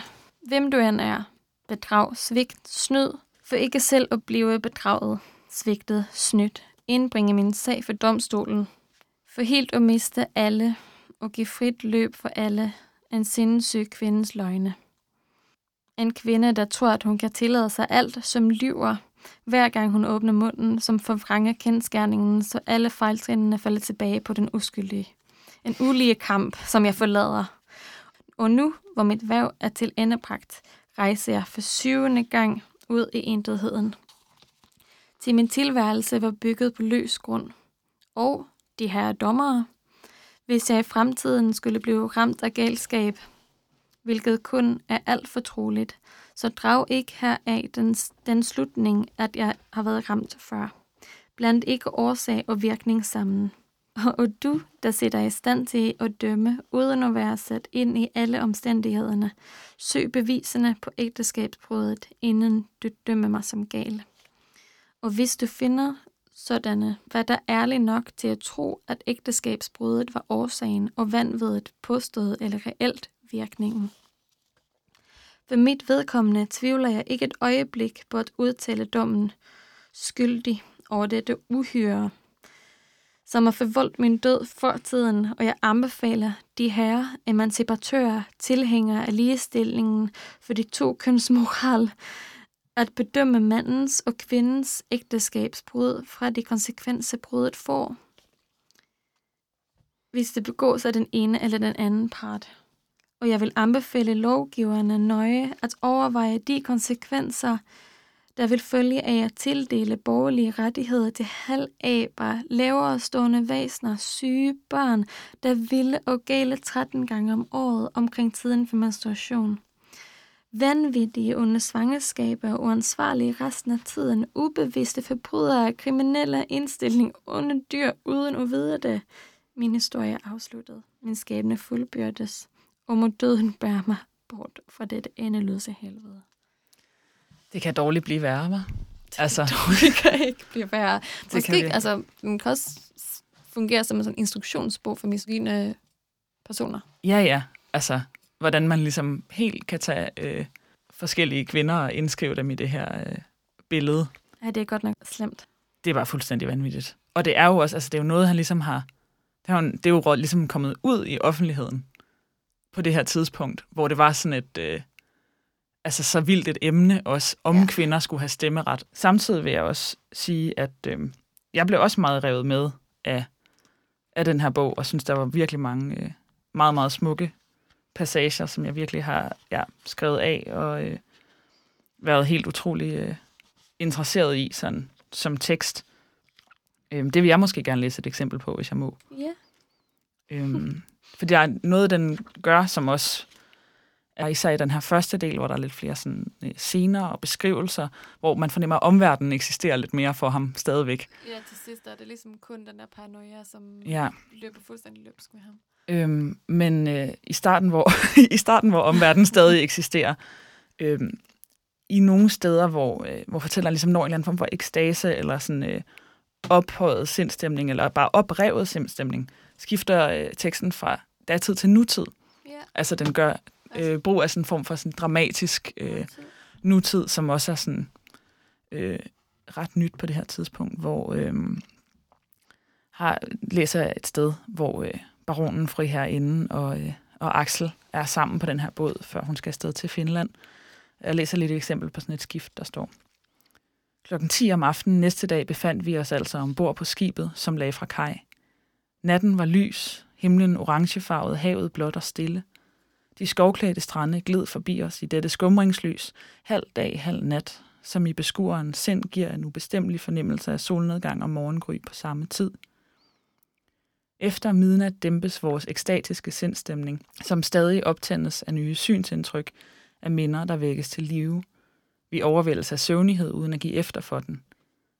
hvem du end er, bedrag, svigt, snyd, for ikke selv at blive bedraget, svigtet, snydt, indbringe min sag for domstolen, for helt at miste alle og give frit løb for alle, en sindssyg kvindes løgne. En kvinde, der tror, at hun kan tillade sig alt, som lyver, hver gang hun åbner munden, som forvrænger kendskærningen, så alle fejltrinene falder tilbage på den uskyldige. En ulige kamp, som jeg forlader. Og nu, hvor mit væv er til endebragt, rejser jeg for syvende gang ud i intetheden. Til min tilværelse var bygget på løs grund. Og de her dommere, hvis jeg i fremtiden skulle blive ramt af galskab, hvilket kun er alt fortroligt, så drag ikke heraf den, den slutning, at jeg har været ramt før. Blandt ikke årsag og virkning sammen. Og du, der sætter i stand til at dømme, uden at være sat ind i alle omstændighederne, søg beviserne på ægteskabsbruddet, inden du dømmer mig som gal. Og hvis du finder sådanne, hvad der er ærlig nok til at tro, at ægteskabsbruddet var årsagen og vanvittigt påstået eller reelt virkningen. For mit vedkommende tvivler jeg ikke et øjeblik på at udtale dommen skyldig over dette uhyre, som har forvoldt min død for tiden, og jeg anbefaler de her emancipatører, tilhængere af ligestillingen for de to køns moral, at bedømme mandens og kvindens ægteskabsbrud fra de konsekvenser brudet får, hvis det begås af den ene eller den anden part. Og jeg vil anbefale lovgiverne nøje at overveje de konsekvenser, der vil følge af at tildele borgerlige rettigheder til halvaber, lavere stående væsener, syge børn, der ville og gale 13 gange om året omkring tiden for menstruation. Vanvittige under svangerskaber og uansvarlige resten af tiden, ubevidste forbrydere, kriminelle indstilling under dyr uden at vide det. Min historie er afsluttet. Min skæbne fuldbyrdes, og må døden bære mig bort fra dette endeløse helvede. Det kan dårligt blive værre, hva'? Altså, Det kan ikke blive værre. kan Måske, vi. altså, den kan også s- fungere som en sådan instruktionsbog for misogyne personer. ja, ja. Altså, hvordan man ligesom helt kan tage øh, forskellige kvinder og indskrive dem i det her øh, billede. Ja, det er godt nok slemt. det var fuldstændig vanvittigt. Og det er jo også, altså det er jo noget, han ligesom har, det er jo, det er jo ligesom kommet ud i offentligheden på det her tidspunkt, hvor det var sådan et, øh, altså så vildt et emne også, om ja. Kvinder skulle have stemmeret. Samtidig vil jeg også sige, at øh, jeg blev også meget revet med af, af den her bog, og synes, der var virkelig mange øh, meget, meget smukke passager, som jeg virkelig har ja, skrevet af, og øh, været helt utrolig øh, interesseret i sådan, som tekst. Øhm, det vil jeg måske gerne læse et eksempel på, hvis jeg må. Ja. Øhm, for der er noget, den gør, som også er især i den her første del, hvor der er lidt flere sådan, øh, scener og beskrivelser, hvor man fornemmer, at omverdenen eksisterer lidt mere for ham stadigvæk. Ja, til sidst er det ligesom kun den der paranoia, som Ja. løber fuldstændig løbsk med ham. Øhm, men øh, i, starten, hvor, i starten, hvor omverdenen stadig eksisterer, øhm, i nogle steder, hvor, øh, hvor fortælleren ligesom når en eller anden form for ekstase, eller sådan øh, ophøjet sindstemning, eller bare oprevet sindstemning, skifter øh, teksten fra datid til nutid. Ja. Altså den gør øh, brug af sådan en form for sådan dramatisk øh, nutid, som også er sådan øh, ret nyt på det her tidspunkt, hvor øh, har læser et sted, hvor øh, baronen fri herinde og, øh, og Axel er sammen på den her båd, før hun skal afsted til Finland. Jeg læser lidt et eksempel på sådan et skift, der står. Klokken 10 om aftenen næste dag befandt vi os altså ombord på skibet, som lagde fra kaj. Natten var lys, himlen orangefarvet, havet blåt og stille. De skovklædte strande gled forbi os i dette skumringslys, halv dag, halv nat, som i beskueren sind giver en ubestemmelig fornemmelse af solnedgang og morgengry på samme tid. Efter midnat dæmpes vores ekstatiske sindstemning, som stadig optændes af nye synsindtryk, af minder, der vækkes til live. Vi overvældes af søvnighed uden at give efter for den.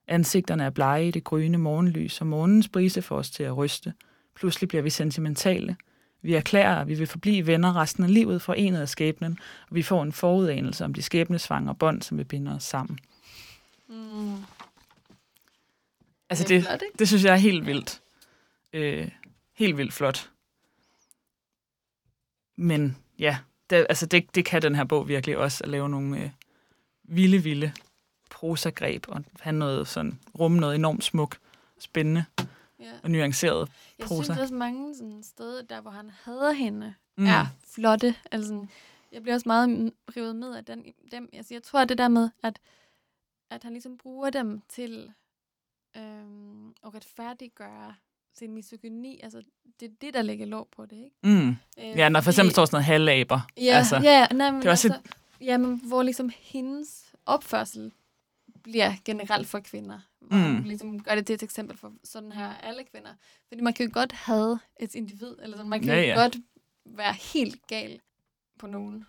Ansigterne er blege i det grønne morgenlys, og morgens brise får os til at ryste. Pludselig bliver vi sentimentale. Vi erklærer, at vi vil forblive venner resten af livet forenet af skæbnen, og vi får en forudanelse om de skæbnesvanger bånd, som vil binde os sammen. Mm. Altså Det det, det synes jeg er helt vildt. Øh, helt vildt flot. Men ja, det, altså det, det kan den her bog virkelig også, at lave nogle øh, vilde, vilde prosagreb, og have noget sådan, rumme noget enormt smuk, spændende Ja. og nuanceret. Jeg prosa. synes også mange sådan, steder, der hvor han hader hende, Mm. er flotte. Altså, jeg bliver også meget rivet med af den, dem. Altså, jeg tror, at det der med, at, at han ligesom bruger dem til øhm, at retfærdiggøre sin misogyni. Altså, det er det, der lægger lov på det, ikke? Mm. Øh, Ja, når for eksempel står sådan noget halvaber. Ja, altså, ja nej, men det er også altså, ja, men hvor ligesom hendes opførsel bliver generelt for kvinder. Hvor Mm. mm. ligesom gør det til et eksempel for sådan her alle kvinder. Fordi man kan jo godt have et individ, eller sådan, man kan Ja, ja, jo godt være helt gal på nogen.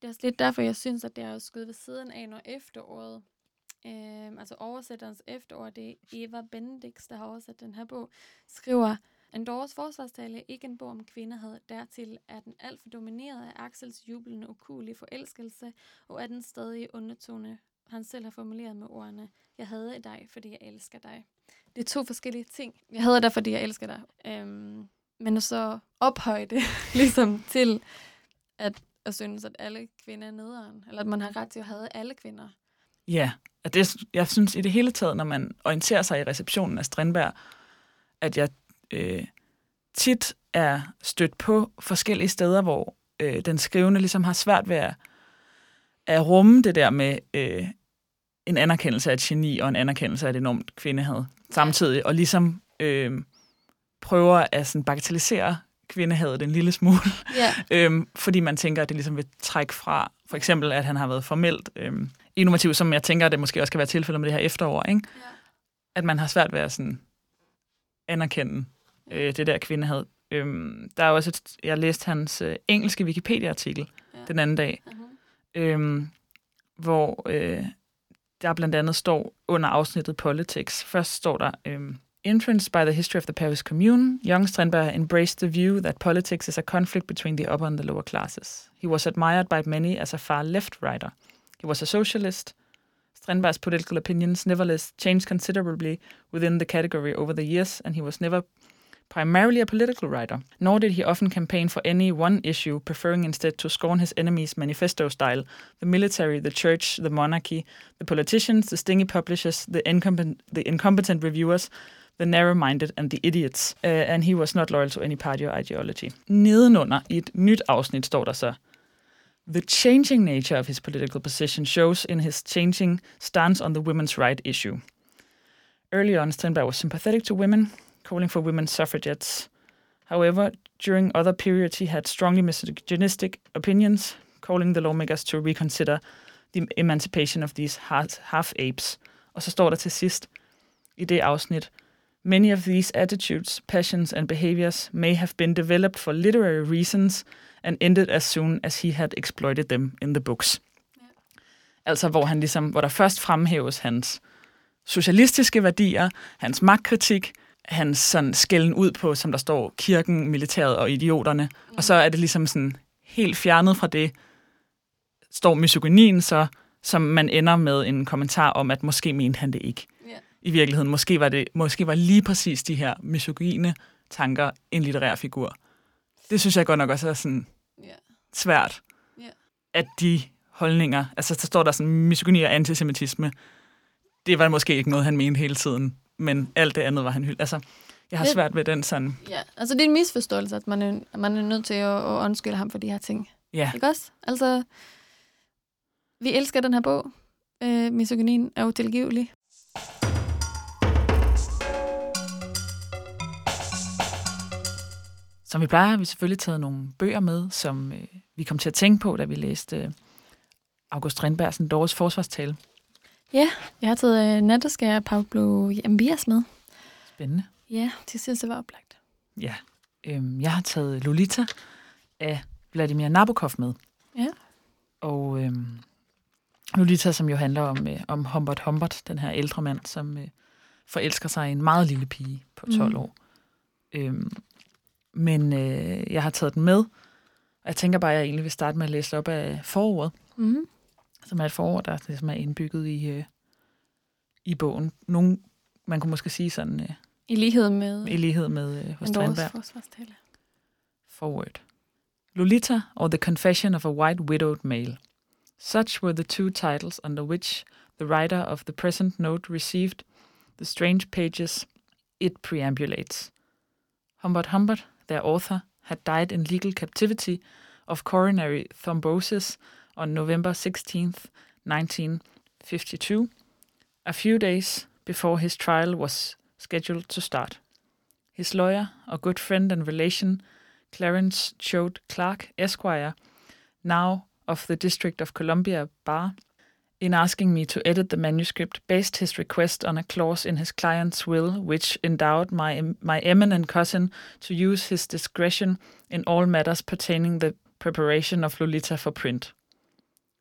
Det er også lidt derfor, jeg synes, at det er skudt ved siden af, når efteråret, øh, altså oversætterens efterår, det er Eva Bendix, der har oversat den her bog, skriver, Andorras forsvarstale er ikke en bog om kvinderhed. Dertil er den alt for domineret af Axels jublende ukulige forelskelse, og af den stadige undertone, han selv har formuleret med ordene, jeg hader dig, fordi jeg elsker dig. Det er to forskellige ting. Jeg hader dig, fordi jeg elsker dig. Øhm, men så ophøje det ligesom til at, at synes, at alle kvinder er nederen. Eller at man har ret til at have alle kvinder. Ja, og det, jeg synes i det hele taget, når man orienterer sig i receptionen af Strindberg, at jeg øh, tit er stødt på forskellige steder, hvor øh, den skrivende ligesom har svært ved at, at rumme det der med øh, en anerkendelse af et geni og en anerkendelse af et enormt kvindehad samtidig, og ligesom øh, prøver at sådan bagatellisere kvindehadet en lille smule, Ja, øhm, fordi man tænker, at det ligesom vil trække fra, for eksempel, at han har været formelt øhm, innovativ, som jeg tænker, at det måske også skal være tilfældet med det her efterår, ikke? ja. at man har svært ved at sådan anerkende øh, det der kvindehad. Øhm, der er også et, jeg læste hans øh, engelske Wikipedia-artikel Ja. den anden dag, Uh-huh øhm, hvor øh, der blandt andet står under afsnittet Politics. Først står der, Øh, Influenced by the history of the Paris Commune, young Strindberg embraced the view that politics is a conflict between the upper and the lower classes. He was admired by many as a far left writer. He was a socialist. Strindberg's political opinions nevertheless changed considerably within the category over the years, and he was never primarily a political writer, nor did he often campaign for any one issue, preferring instead to scorn his enemies' manifesto style the military, the church, the monarchy, the politicians, the stingy publishers, the, incompetent, the incompetent reviewers, the narrow-minded and the idiots. Uh, and he was not loyal to any party or ideology. Nedenunder i et nyt afsnit står der så, The changing nature of his political position shows in his changing stance on the women's right issue. Early on, Strindberg was sympathetic to women, calling for women suffragettes. However, during other periods, he had strongly misogynistic opinions, calling the lawmakers to reconsider the emancipation of these half- half-apes. Og så står der til sidst i det afsnit, Many of these attitudes, passions and behaviors may have been developed for literary reasons and ended as soon as he had exploited them in the books. Ja. Altså hvor han ligesom, hvor der først fremhæves hans socialistiske værdier, hans magtkritik, hans sådan skælden ud på, som der står, kirken, militæret og idioterne. Mm. Og så er det ligesom sådan helt fjernet fra det, står misogynien så, som man ender med en kommentar om, at måske mente han det ikke. Ja. I virkeligheden, måske var, det, måske var lige præcis de her misogyne tanker en litterær figur. Det synes jeg godt nok også er sådan Ja. svært, Ja. at de holdninger, altså der står der sådan misogyni og antisemitisme, det var måske ikke noget, han mente hele tiden, men alt det andet var han hyldt. Altså, jeg har Det- svært ved den sådan, ja. Altså, det er en misforståelse, at man er, at man er nødt til at, at undskylde ham for de her ting. ja, Ikke også? Altså, vi elsker den her bog. Øh, misogynien er utilgivelig. som vi plejer, har vi selvfølgelig taget nogle bøger med, som øh, vi kom til at tænke på, da vi læste øh, August Strindbergs Doris forsvarstale. Ja, jeg har taget øh, Natterskær af Pablo Ambias med. Spændende. Ja, til sidst det var oplagt. Ja. Øhm, jeg har taget Lolita af Vladimir Nabokov med. Ja. Og øhm, Lolita, som jo handler om, øh, om Humbert Humbert, den her ældre mand, som øh, forelsker sig i en meget lille pige på 12 Mhm. år. Øhm, men øh, jeg har taget den med, og jeg tænker bare, at jeg egentlig vil starte med at læse op af forordet, Mm. Som er et forord, der ligesom er indbygget i, øh, i bogen. Nogle, man kunne måske sige sådan, øh, I lighed med i lighed med øh, hos forsvarstale. Forward. Lolita or The Confession of a White Widowed Male. Such were the two titles under which the writer of the present note received the strange pages it preambulates. Humbert Humbert, their author, had died in legal captivity of coronary thrombosis on November 16th, 1952, a few days before his trial was scheduled to start. His lawyer, a good friend and relation, Clarence Choate Clark, Esquire, now of the District of Columbia Bar, in asking me to edit the manuscript, based his request on a clause in his client's will which endowed my, my eminent cousin to use his discretion in all matters pertaining the preparation of Lolita for print.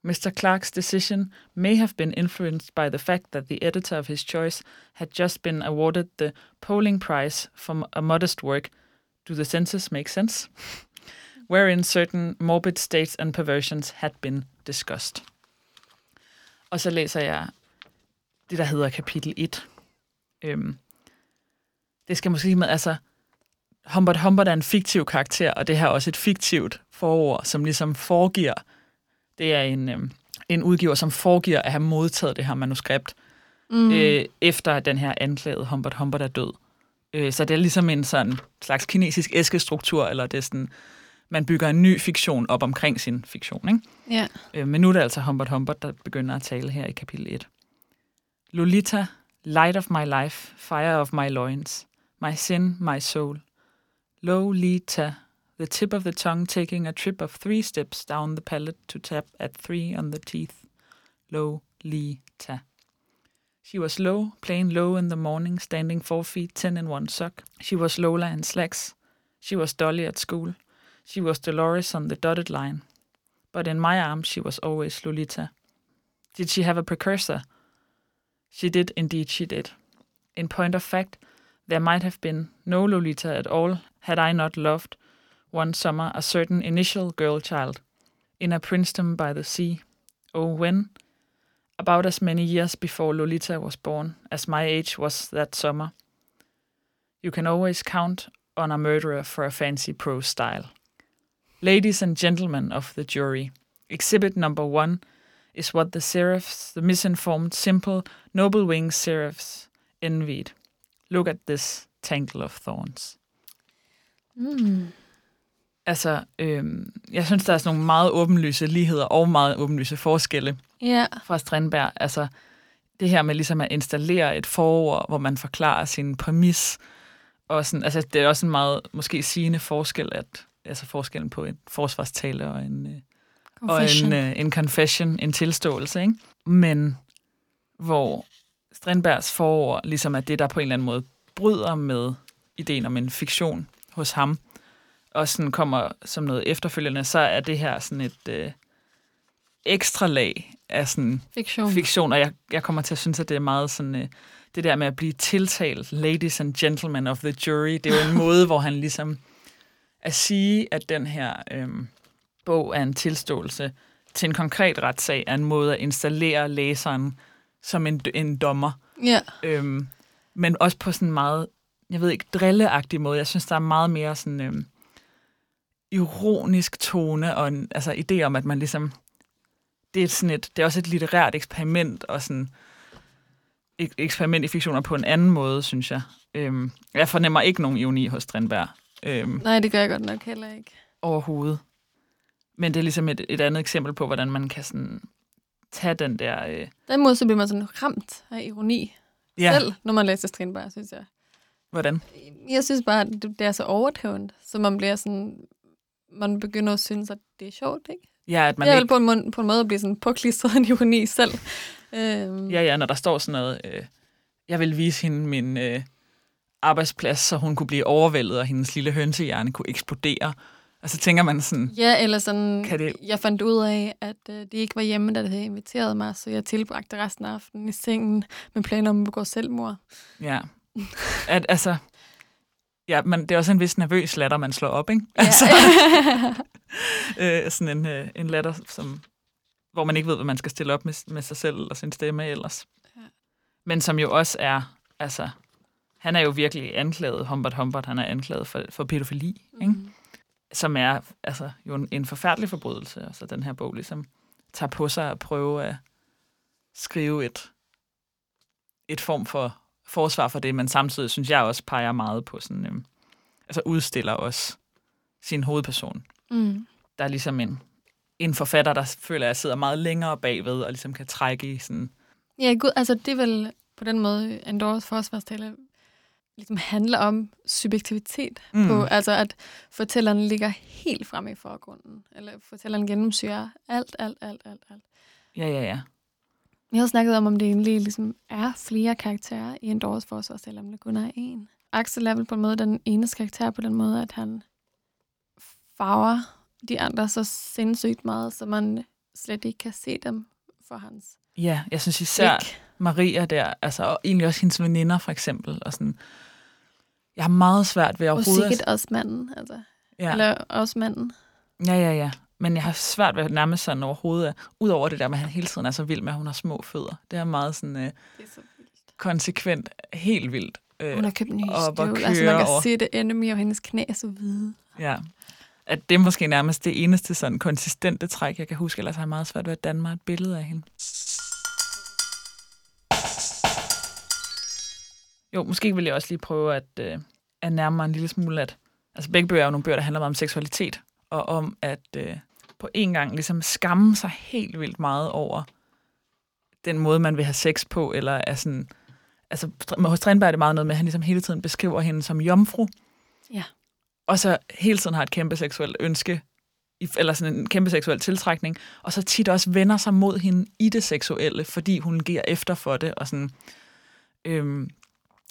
Mr. Clark's decision may have been influenced by the fact that the editor of his choice had just been awarded the polling prize for a modest work do the senses make sense? Wherein certain morbid states and perversions had been discussed. Og så læser jeg det, der hedder kapitel 1. Øhm, det skal måske med, altså, Humbert Humbert er en fiktiv karakter, og det her er også et fiktivt forord, som ligesom foregiver, det er en, øhm, en udgiver, som foregiver at have modtaget det her manuskript, Mm. øh, efter den her anklagede Humbert Humbert er død. Øh, så det er ligesom en sådan slags kinesisk æskestruktur, eller det er sådan, man bygger en ny fiktion op omkring sin fiktion. Ikke? Ja. Øh, men nu er det altså Humbert Humbert, der begynder at tale her i kapitel 1. Lolita, light of my life, fire of my loins, my sin, my soul. Lolita, the tip of the tongue taking a trip of three steps down the palate to tap at three on the teeth. Low, li, ta. She was low, plain low in the morning, standing four feet ten in one sock. She was Lola in slacks. She was Dolly at school. She was Dolores on the dotted line. But in my arms, she was always Lolita. Did she have a precursor? She did, indeed, she did. In point of fact, there might have been no Lolita at all had I not loved, one summer, a certain initial girl child in a princedom by the sea. Oh, when? About as many years before Lolita was born as my age was that summer. You can always count on a murderer for a fancy prose style. Ladies and gentlemen of the jury, exhibit number one is what the seraphs, the misinformed, simple, noble winged seraphs, envied. Look at this tangle of thorns. Mm. Altså, øhm, jeg synes, der er sådan nogle meget åbenlyse ligheder og meget åbenlyse forskelle Ja. fra Strindberg. Altså, det her med ligesom at installere et forord, hvor man forklarer sin præmis. Og sådan, altså, det er også en meget måske sigende forskel, at, altså forskellen på en forsvarstale og en, øh, og Confession. en, øh, en confession, en tilståelse, ikke? Men hvor Strindbergs forord ligesom er det, der på en eller anden måde bryder med ideen om en fiktion hos ham, og sådan kommer som noget efterfølgende, så er det her sådan et øh, ekstra lag af sådan Fiktion. fiktion, og jeg, jeg kommer til at synes, at det er meget sådan, øh, det der med at blive tiltalt, ladies and gentlemen of the jury, det er jo en måde, hvor han ligesom at sige, at den her øh, bog er en tilståelse til en konkret retssag, er en måde at installere læseren som en, en dommer. Ja. Øhm, men også på sådan en meget, jeg ved ikke, drilleagtig måde. Jeg synes, der er meget mere sådan øhm, ironisk tone og en altså, idé om, at man ligesom... Det er, sådan et, det er også et litterært eksperiment og sådan et eksperiment i fiktioner på en anden måde, synes jeg. Øhm, jeg fornemmer ikke nogen ironi hos Strindberg øhm, Nej, det gør jeg godt nok heller ikke. overhovedet. Men det er ligesom et, et andet eksempel på, hvordan man kan sådan tage den der... Øh, Den måde, så bliver man sådan ramt af ironi ja, selv, når man læser Strindberg, synes jeg. hvordan? Jeg synes bare, at det er så overdrevet, så man bliver sådan... Man begynder at synes, at det er sjovt, ikke? Ja, at man det er ikke på en, måde, på en måde at blive sådan påklistret en ironi selv. Øhm, Ja, ja, når der står sådan noget, øh, jeg vil vise hende min øh, arbejdsplads, så hun kunne blive overvældet, og hendes lille hønsehjerne kunne eksplodere. Og så tænker man sådan, Ja, eller sådan, Kan det- jeg fandt ud af, at øh, de ikke var hjemme, da de havde inviteret mig, så jeg tilbragte resten af aftenen i sengen med planer om at begå selvmord. ja, at altså, ja, men det er også en vis nervøs latter, man slår op, ikke? Ja. Altså, øh, sådan en, øh, en latter, som, hvor man ikke ved, hvad man skal stille op med, med sig selv og sin stemme ellers. Ja. Men som jo også er, altså, han er jo virkelig anklaget, Humbert Humbert, han er anklaget for, for pædofili, ikke? Mm. som er altså, jo en, en forfærdelig forbrydelse. Altså den her bog ligesom tager på sig at prøve at skrive et, et form for forsvar for det, men samtidig synes jeg også peger meget på sådan, øhm, altså udstiller også sin hovedperson. Mm. Der er ligesom en, en forfatter, der føler, at jeg sidder meget længere bagved, og ligesom kan trække i sådan, Ja, gud, altså det er vel på den måde, Andorras forsvarstale ligesom handler om subjektivitet. Mm. På, altså at fortælleren ligger helt fremme i forgrunden. Eller fortælleren gennemsyrer alt, alt, alt, alt, alt. ja, ja, ja. Vi har snakket om, om det egentlig ligesom er flere karakterer i Andorras forsvarstale, om det kun er én. Axel er vel på en måde den eneste karakter på den måde, at han farver de andre så sindssygt meget, så man slet ikke kan se dem for hans Ja, jeg synes især, blik. Maria der, altså, og egentlig også hendes veninder for eksempel, og sådan, jeg har meget svært ved Og overhovedet... sikkert også manden, altså. Ja. Eller også manden. Ja, ja, ja. Men jeg har svært ved at nærmest sådan overhovedet, udover det der med, at han hele tiden er så vild med, at hun har små fødder. Det er meget sådan øh, Det er så vildt. konsekvent, helt vildt. Øh, Hun har købt nye og hvor støvler. Altså, man kan over- se det enemy, og hendes knæ er så hvide. ja. At det er måske nærmest det eneste sådan konsistente træk, jeg kan huske, ellers har jeg meget svært ved at danne mig et billede af hende. Jo, måske vil jeg også lige prøve at, øh, at nærme mig en lille smule, at altså begge bøger er jo nogle bøger, der handler meget om seksualitet, og om at øh, på en gang ligesom skamme sig helt vildt meget over den måde, man vil have sex på, eller er sådan, altså hos Strindberg er det meget noget med, at han ligesom hele tiden beskriver hende som jomfru, Ja. og så hele tiden har et kæmpe seksuelt ønske, eller sådan en kæmpe seksuel tiltrækning, og så tit også vender sig mod hende i det seksuelle, fordi hun giver efter for det, og sådan, øhm,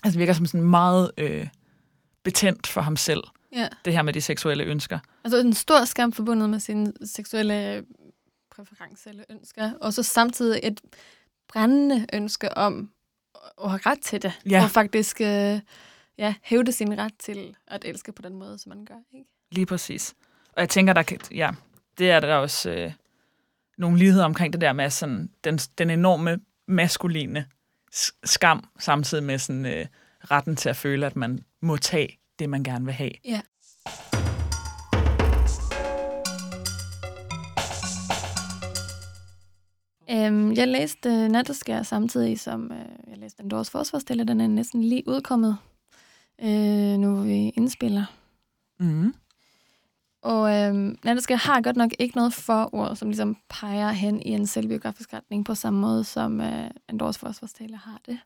altså virker som sådan meget øh, betændt for ham selv, Ja. det her med de seksuelle ønsker. Altså en stor skam forbundet med sine seksuelle præferencer eller ønsker, og så samtidig et brændende ønske om at have ret til det, Ja. og faktisk øh, ja, hævde sin ret til at elske på den måde, som man gør. Ikke? Lige præcis. Og jeg tænker, der kan, ja, det er der også øh, nogle ligheder omkring det der med sådan, den, den enorme maskuline skam, samtidig med sådan, øh, retten til at føle, at man må tage det, man gerne vil have. Ja. Øhm, jeg læste uh, Natteskær samtidig som uh, jeg læste Andorras forsvarsstille. Den er næsten lige udkommet, uh, nu hvor vi indspiller. Mm. Og øhm, Natteskær har godt nok ikke noget forord, som ligesom peger hen i en selvbiografisk retning på samme måde, som øh, Andorras forsvarstale har det.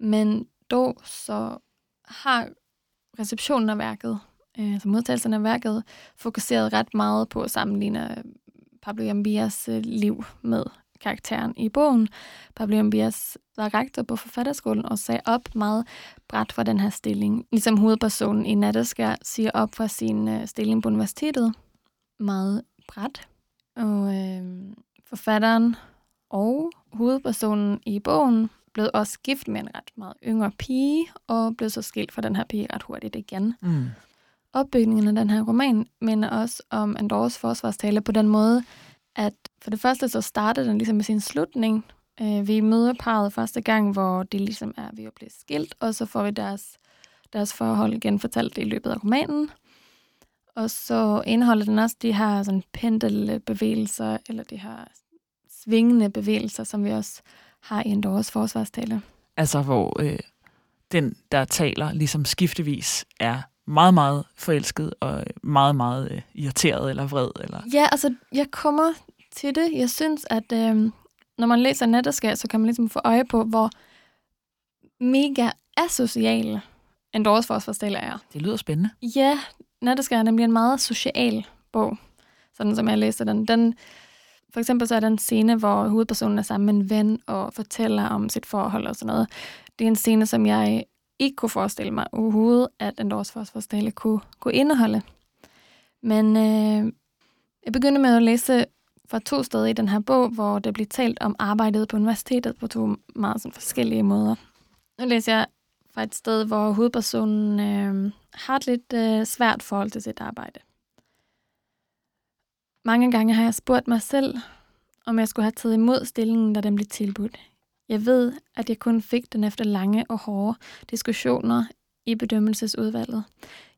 Men dog så har receptionen af værket, øh, altså modtagelsen af værket, fokuseret ret meget på at sammenligne øh, Pablo Jambias øh, liv med karakteren i bogen. Pablo Jambias var rektor på forfatterskolen og sagde op meget bræt fra den her stilling. Ligesom hovedpersonen i Natteskær siger op fra sin øh, stilling på universitetet. Meget bræt. Og øh, forfatteren og hovedpersonen i bogen blev også gift med en ret meget yngre pige, og blev så skilt fra den her pige ret hurtigt igen. Mm. Opbygningen af den her roman minder også om Andorras forsvarstale på den måde, at for det første så starter den ligesom med sin slutning. Øh, vi møder parret første gang, hvor det ligesom er ved at blive skilt, og så får vi deres, deres forhold genfortalt i løbet af romanen. Og så indeholder den også de her sådan pendelbevægelser, eller de her svingende bevægelser, som vi også har i Andorras forsvarstale. Altså, hvor øh, den, der taler, ligesom skiftevis er meget, meget forelsket og meget, meget øh, irriteret eller vred. Eller... Ja, altså, jeg kommer til det. Jeg synes, at øh, når man læser Natteskab, så kan man ligesom få øje på, hvor mega asocial Andorras forsvarstale er. Det lyder spændende. Ja, Natteskab er nemlig en meget social bog, sådan som jeg læser den. Den for eksempel så er der en scene, hvor hovedpersonen er sammen med en ven og fortæller om sit forhold og sådan noget. Det er en scene, som jeg ikke kunne forestille mig overhovedet, at en forsvarstale kunne, kunne indeholde. Men øh, jeg begyndte med at læse fra to steder i den her bog, hvor det bliver talt om arbejdet på universitetet på to meget sådan, forskellige måder. Nu læser jeg fra et sted, hvor hovedpersonen øh, har et lidt øh, svært forhold til sit arbejde. Mange gange har jeg spurgt mig selv, om jeg skulle have taget imod stillingen, da den blev tilbudt. Jeg ved, at jeg kun fik den efter lange og hårde diskussioner i bedømmelsesudvalget.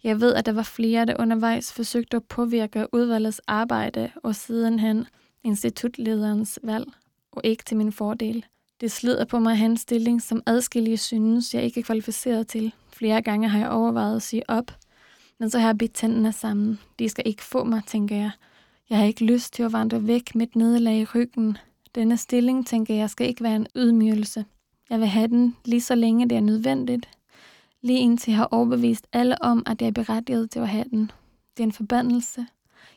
Jeg ved, at der var flere, der undervejs forsøgte at påvirke udvalgets arbejde og sidenhen institutlederens valg, og ikke til min fordel. Det slider på mig hans stilling, som adskillige synes, jeg ikke er kvalificeret til. Flere gange har jeg overvejet at sige op, men så har jeg bidt tændene sammen. De skal ikke få mig, tænker jeg. Jeg har ikke lyst til at vandre væk mit nederlag i ryggen. Denne stilling, tænker jeg, skal ikke være en ydmygelse. Jeg vil have den lige så længe det er nødvendigt. Lige indtil jeg har overbevist alle om, at jeg er berettiget til at have den. Det er en forbandelse.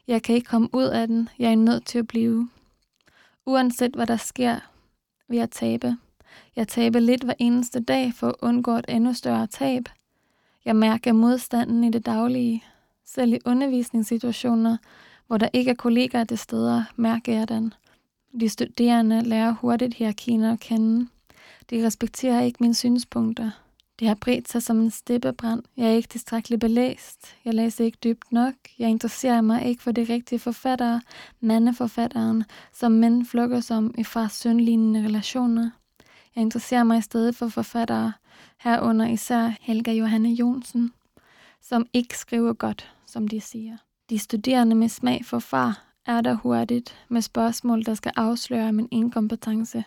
Jeg kan ikke komme ud af den. Jeg er nødt til at blive. Uanset hvad der sker, vil jeg tabe. Jeg taber lidt hver eneste dag for at undgå et endnu større tab. Jeg mærker modstanden i det daglige. Selv i undervisningssituationer, hvor der ikke er kollegaer til steder, mærker jeg den. De studerende lærer hurtigt hierarkien at kende. De respekterer ikke mine synspunkter. Det har bredt sig som en steppebrand. Jeg er ikke tilstrækkeligt belæst. Jeg læser ikke dybt nok. Jeg interesserer mig ikke for de rigtige forfattere, mandeforfatteren, som mænd flukker som i far sønlignende relationer. Jeg interesserer mig i stedet for forfattere, herunder især Helga Johanne Jonsen, som ikke skriver godt, som de siger. De studerende med smag for far er der hurtigt med spørgsmål, der skal afsløre min inkompetence.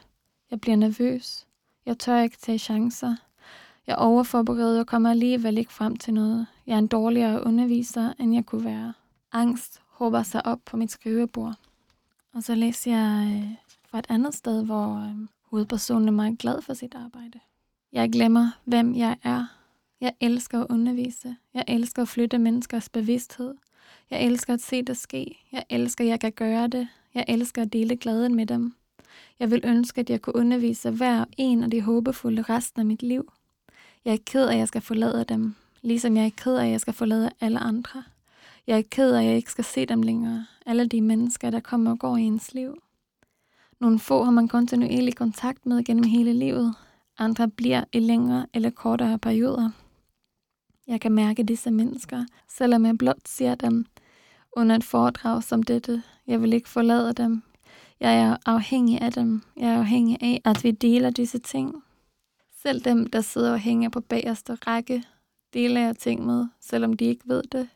Jeg bliver nervøs. Jeg tør ikke tage chancer. Jeg overforbereder og kommer alligevel ikke frem til noget. Jeg er en dårligere underviser, end jeg kunne være. Angst håber sig op på mit skrivebord. Og så læser jeg øh, fra et andet sted, hvor øh, hovedpersonen er meget glad for sit arbejde. Jeg glemmer, hvem jeg er. Jeg elsker at undervise. Jeg elsker at flytte menneskers bevidsthed. Jeg elsker at se det ske. Jeg elsker, at jeg kan gøre det. Jeg elsker at dele glæden med dem. Jeg vil ønske, at jeg kunne undervise hver en af de håbefulde resten af mit liv. Jeg er ked af, at jeg skal forlade dem, ligesom jeg er ked af, at jeg skal forlade alle andre. Jeg er ked af, at jeg ikke skal se dem længere. Alle de mennesker, der kommer og går i ens liv. Nogle få har man kontinuerlig kontakt med gennem hele livet. Andre bliver i længere eller kortere perioder. Jeg kan mærke disse mennesker, selvom jeg blot ser dem under et foredrag som dette. Jeg vil ikke forlade dem. Jeg er afhængig af dem. Jeg er afhængig af, at vi deler disse ting. Selv dem, der sidder og hænger på bagerste række, deler jeg ting med, selvom de ikke ved det.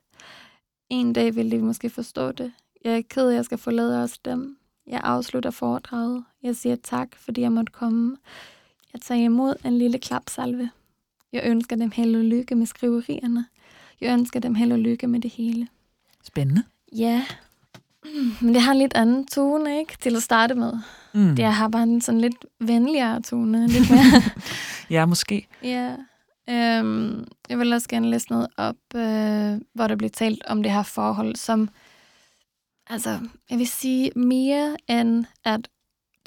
En dag vil de måske forstå det. Jeg er ked, at jeg skal forlade os dem. Jeg afslutter foredraget. Jeg siger tak, fordi jeg måtte komme. Jeg tager imod en lille klapsalve. Jeg ønsker dem held og lykke med skriverierne. Jeg ønsker dem held og lykke med det hele. Spændende. Ja, men det har en lidt anden tone, ikke? Til at starte med. Mm. Det har bare en sådan lidt venligere tone. Lidt mere. Ja, måske. ja. Øhm, jeg vil også gerne læse noget op, øh, hvor der bliver talt om det her forhold, som, altså, jeg vil sige, mere end at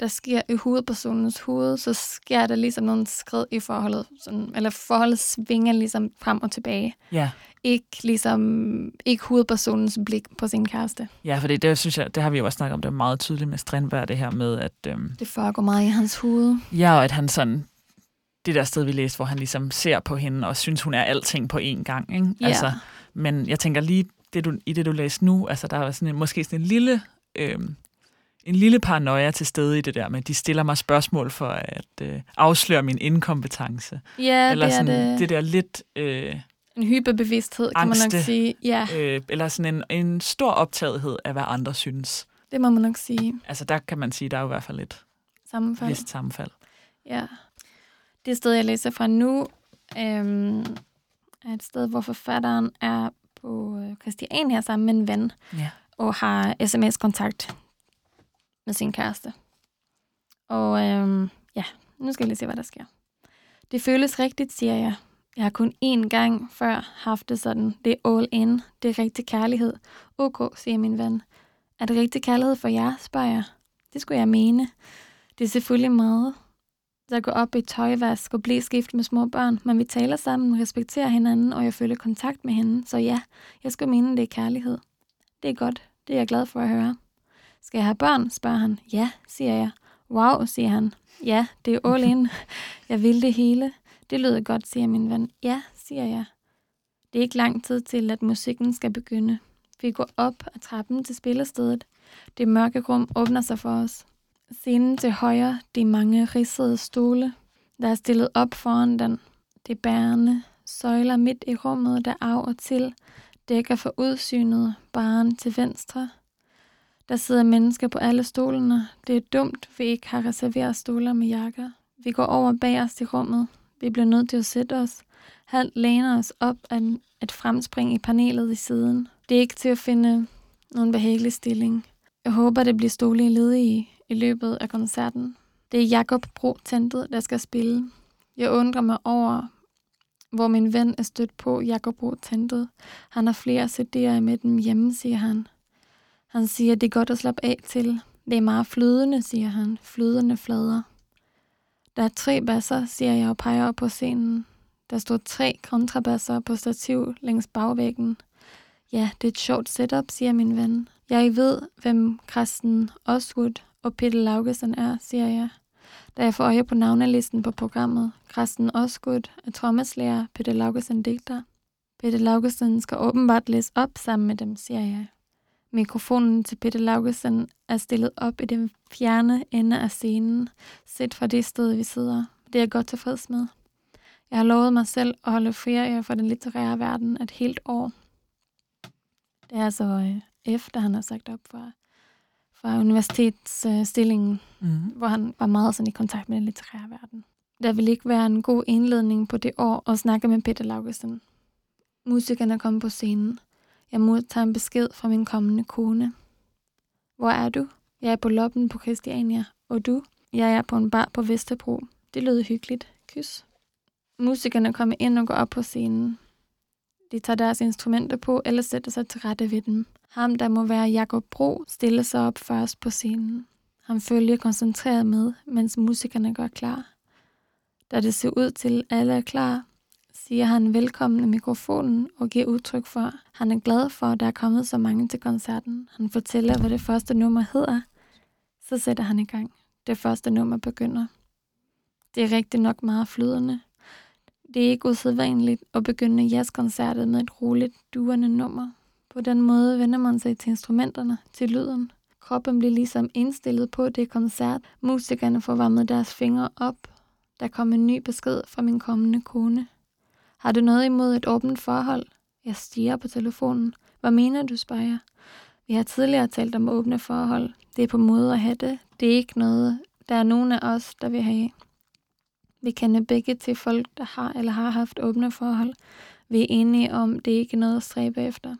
der sker i hovedpersonens hoved, så sker der ligesom nogle skridt i forholdet, sådan, eller forholdet svinger ligesom frem og tilbage. Ja. Ikke ligesom, ikke hovedpersonens blik på sin kæreste. Ja, for det, det, synes jeg, det har vi jo også snakket om, det er meget tydeligt med Strindberg, det her med, at øhm, Det foregår meget i hans hoved. ja, og at han sådan, det der sted, vi læste, hvor han ligesom ser på hende og synes, hun er alting på én gang. Ikke? Ja. Altså, men jeg tænker lige, det du, i det du læste nu, altså der er sådan en, måske sådan en lille, øhm, en lille paranoia til stede i det der med, de stiller mig spørgsmål for at øh, afsløre min inkompetence. Ja, eller det er sådan det. det der lidt... Øh, En hyperbevidsthed, kan man nok sige. Ja, øh, eller sådan en, en stor optagethed af, hvad andre synes. det må man nok sige. Altså der kan man sige, der er jo i hvert fald et Sammenfald. vist sammenfald. Ja. Det sted, jeg læser fra nu, øhm, er et sted, hvor forfatteren er på øh, Christiania sammen med en ven, Ja. og har sms-kontakt med sin kæreste. Og øhm, ja, nu skal jeg lige se, hvad der sker. Det føles rigtigt, siger jeg. Jeg har kun én gang før haft det sådan. Det er all in. Det er rigtig kærlighed. Ok, siger min ven. Er det rigtig kærlighed for jer, spørger jeg. Det skulle jeg mene. Det er selvfølgelig meget, der går op i tøjvask og blæskift med små børn, men vi taler sammen, respekterer hinanden, og jeg føler kontakt med hende, så ja, jeg skulle mene, det er kærlighed. Det er godt, det er jeg glad for at høre. Skal jeg have børn, spørger han. Ja, siger jeg. Wow, siger han. Ja, det er all in. Jeg vil det hele. Det lyder godt, siger min ven. Ja, siger jeg. Det er ikke lang tid til, at musikken skal begynde. Vi går op ad trappen til spillestedet. Det mørke rum åbner sig for os. Scenen til højre, de mange ridsede stole, der er stillet op foran den. Det bærende søjler midt i rummet, der af og til dækker for udsynet baren til venstre. Der sidder mennesker på alle stolene. Det er dumt, vi ikke har reserveret stoler med jakker. Vi går over bag os i rummet. Vi bliver nødt til at sætte os. Halvt læner os op af et fremspring i panelet i siden. Det er ikke til at finde nogen behagelig stilling. Jeg håber, det bliver stole i ledige i løbet af koncerten. Det er Jakob Bro Tentet, der skal spille. Jeg undrer mig over, hvor min ven er stødt på Jakob Bro Tentet. Han har flere CD'er med dem hjemme, siger han. Han siger, det er godt at slappe af til. Det er meget flydende, siger han. Flydende flader. Der er tre basser, siger jeg og peger op på scenen. Der står tre kontrabasser på stativ længs bagvæggen. Ja, det er et sjovt setup, siger min ven. Jeg ved, hvem Kristen Oswood og Peter Laugesen er, siger jeg. Da jeg får øje på navnelisten på programmet, Kristen Osgood er trommeslærer, Peter Laugesen digter. Peter Laugesen skal åbenbart læse op sammen med dem, siger jeg. Mikrofonen til Peter Laugesen er stillet op i den fjerne ende af scenen, set fra det sted, vi sidder. Det er jeg godt tilfreds med. Jeg har lovet mig selv at holde ferie for den litterære verden et helt år. Det er altså øh, efter, han har sagt op fra, fra universitetsstillingen, Mm. hvor han var meget sådan i kontakt med den litterære verden. Der ville ikke være en god indledning på det år at snakke med Peter Laugesen. Musikerne kom på scenen. Jeg modtager en besked fra min kommende kone. Hvor er du? Jeg er på loppen på Christiania. Og du? Jeg er på en bar på Vesterbro. Det lød hyggeligt. Kys. Musikerne kommer ind og går op på scenen. De tager deres instrumenter på eller sætter sig til rette ved dem. Ham, der må være Jakob Bro, stiller sig op først på scenen. Han følger koncentreret med, mens musikerne gør klar. Da det ser ud til, at alle er klar, siger han velkommen i mikrofonen og giver udtryk for, at han er glad for, at der er kommet så mange til koncerten. Han fortæller, hvad det første nummer hedder. Så sætter han i gang. Det første nummer begynder. Det er rigtig nok meget flydende. Det er ikke usædvanligt at begynde jazzkoncertet med et roligt, duerne nummer. På den måde vender man sig til instrumenterne, til lyden. Kroppen bliver ligesom indstillet på det koncert. Musikerne får varmet deres fingre op. Der kom en ny besked fra min kommende kone. Har du noget imod et åbent forhold? Jeg stiger på telefonen. Hvad mener du, spørger jeg. Vi har tidligere talt om åbne forhold. Det er på måde at have det. Det er ikke noget, der er nogen af os, der vil have. Vi kender begge til folk, der har eller har haft åbne forhold. Vi er enige om, det er ikke noget at stræbe efter.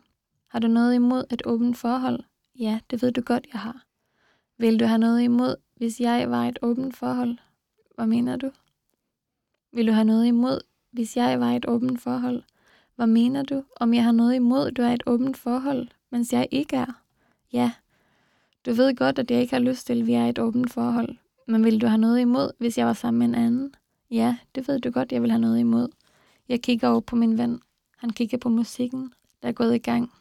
Har du noget imod et åbent forhold? Ja, det ved du godt, jeg har. Vil du have noget imod, hvis jeg var et åbent forhold? Hvad mener du? Vil du have noget imod, hvis jeg var et åbent forhold? Hvad mener du, om jeg har noget imod, du er et åbent forhold, mens jeg ikke er? Ja, du ved godt, at jeg ikke har lyst til, at vi er et åbent forhold. Men vil du have noget imod, hvis jeg var sammen med en anden? Ja, det ved du godt, jeg vil have noget imod. Jeg kigger over på min ven. Han kigger på musikken, der er gået i gang.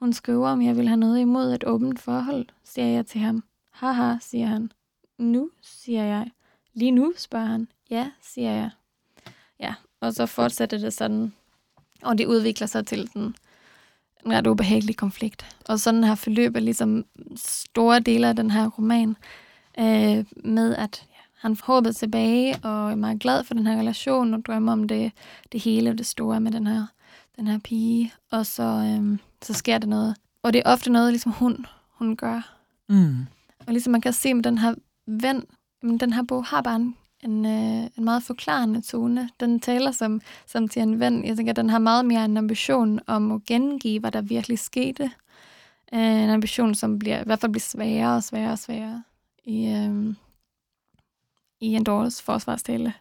Hun skriver, om jeg vil have noget imod et åbent forhold, siger jeg til ham. Haha, siger han. Nu, siger jeg. Lige nu, spørger han. Ja, siger jeg. Ja, og så fortsætter det sådan, og det udvikler sig til sådan en ret ubehagelig konflikt. Og sådan har forløbet ligesom store dele af den her roman, øh, med at ja, han håber tilbage og er meget glad for den her relation og drømmer om det, det hele og det store med den her, den her pige. Og så, øh, så sker der noget. Og det er ofte noget, ligesom hun, hun gør. Mm. Og ligesom man kan se med den her ven, men den her bog har bare en, en, øh, en meget forklarende tone. Den taler som, som til en ven. Jeg tænker, den har meget mere en ambition om at gengive, hvad der virkelig skete. Øh, en ambition, som bliver, i hvert fald bliver sværere og sværere og sværere i, øh, i en dårlig forsvarstale.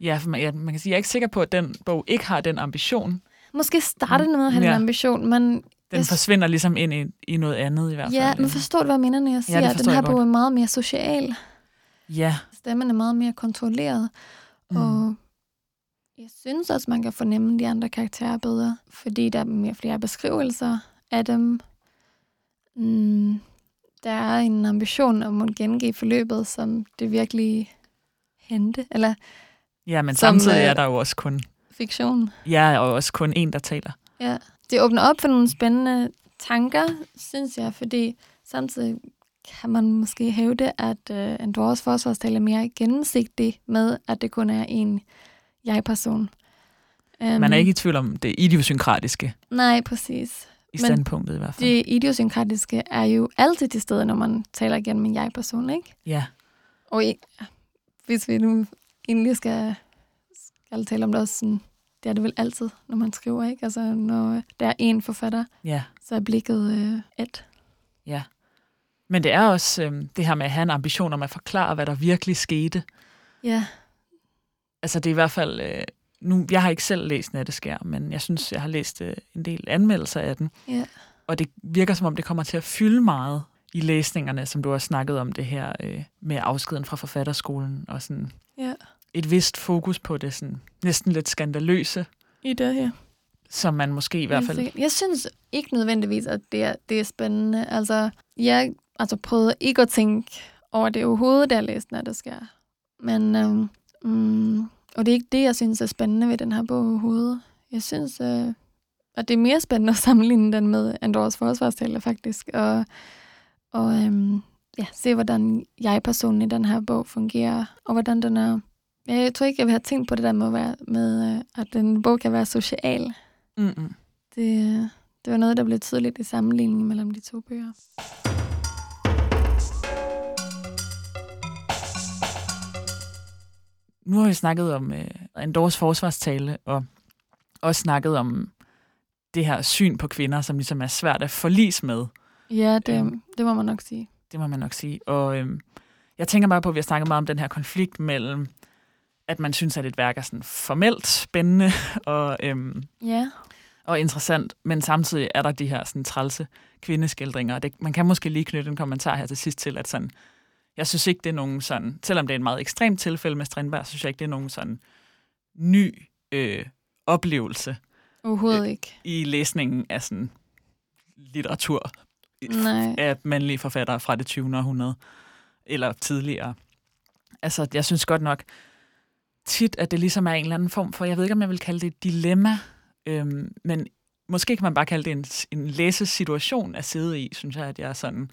Ja, for man, ja, man kan sige, jeg er ikke sikker på, at den bog ikke har den ambition. Måske starter den med at have ja. Ja. en ambition, men Den Jeg- forsvinder ligesom ind i, i noget andet i hvert fald. Ja, men forstår du, hvad jeg mener, når jeg siger, det at den her bog er meget mere social. Ja, Stemmen er meget mere kontrolleret. Mm. Og jeg synes også, man kan fornemme de andre karakterer bedre, fordi der er mere flere beskrivelser af dem. Mm, der er en ambition om at gengive forløbet, som det virkelig hente, eller ja men Som, samtidig øh, er der jo også kun, fiktion. ja, og også kun en, der taler. Ja. Det åbner op for nogle spændende tanker, synes jeg, fordi samtidig kan man måske hævde, at uh, en dårs forsvarstale er mere gennemsigtig med, at det kun er en jeg-person. Um, Man er ikke i tvivl om det idiosynkratiske Nej, præcis. i Men standpunktet i hvert fald. Det idiosynkratiske er jo altid til stede, når man taler gennem en jeg-person, ikke? Ja, Og i- hvis vi nu egentlig skal, skal tale om det også, sådan, det er det vel altid, når man skriver, ikke? Altså, når der er en forfatter, ja, så er blikket øh, et. ja. Men det er også øhm, det her med at have en ambition om at forklare, hvad der virkelig skete. Ja, Altså det er i hvert fald... Øh, nu, jeg har ikke selv læst Natteskær, men jeg synes, jeg har læst øh, en del anmeldelser af den. ja, Og det virker som om, det kommer til at fylde meget i læsningerne, som du har snakket om det her øh, med afskeden fra forfatterskolen, og sådan ja. et vist fokus på det sådan næsten lidt skandaløse, I det her. som man måske i hvert fald... Jeg synes ikke nødvendigvis, at det er, det er spændende. Altså, jeg altså, prøvede ikke at tænke over det overhovedet, da jeg læste, når det sker. Men, øhm, mm, og det er ikke det, jeg synes er spændende ved den her bog overhovedet. Jeg synes, øh, at det er mere spændende at sammenligne den med Andors forsvarstaler, faktisk. Og, og øhm, ja, se, hvordan jeg-personen i den her bog fungerer, og hvordan den er... Jeg tror ikke, jeg vil have tænkt på det der med, at, være, med, øh, at en bog kan være social. Mm-mm. Det, det var noget, der blev tydeligt i sammenligningen mellem de to bøger. Nu har vi snakket om øh, Andors forsvarstale, og også snakket om det her syn på kvinder, som ligesom er svært at forlis med. Ja, det, Øhm. det må man nok sige. Det må man nok sige. Og øhm, jeg tænker bare på, at vi har snakket meget om den her konflikt mellem, at man synes, at et værk er sådan formelt spændende og, øhm, Ja, og interessant, men samtidig er der de her sådan trælse kvindeskildringer. Og Det, man kan måske lige knytte en kommentar her til sidst til, at sådan, jeg synes ikke, det er nogen sådan, selvom det er en meget ekstremt tilfælde med Strindberg, synes jeg ikke, det er nogen sådan ny øh, oplevelse overhovedet Øh, ikke. i læsningen af sådan litteratur Nej. af mandlige forfattere fra det 20. århundrede, eller tidligere. Altså, jeg synes godt nok tit, at det ligesom er en eller anden form for, jeg ved ikke, om jeg vil kalde det et dilemma, øhm, men måske kan man bare kalde det en, en læsesituation at sidde i, synes jeg, at jeg er sådan,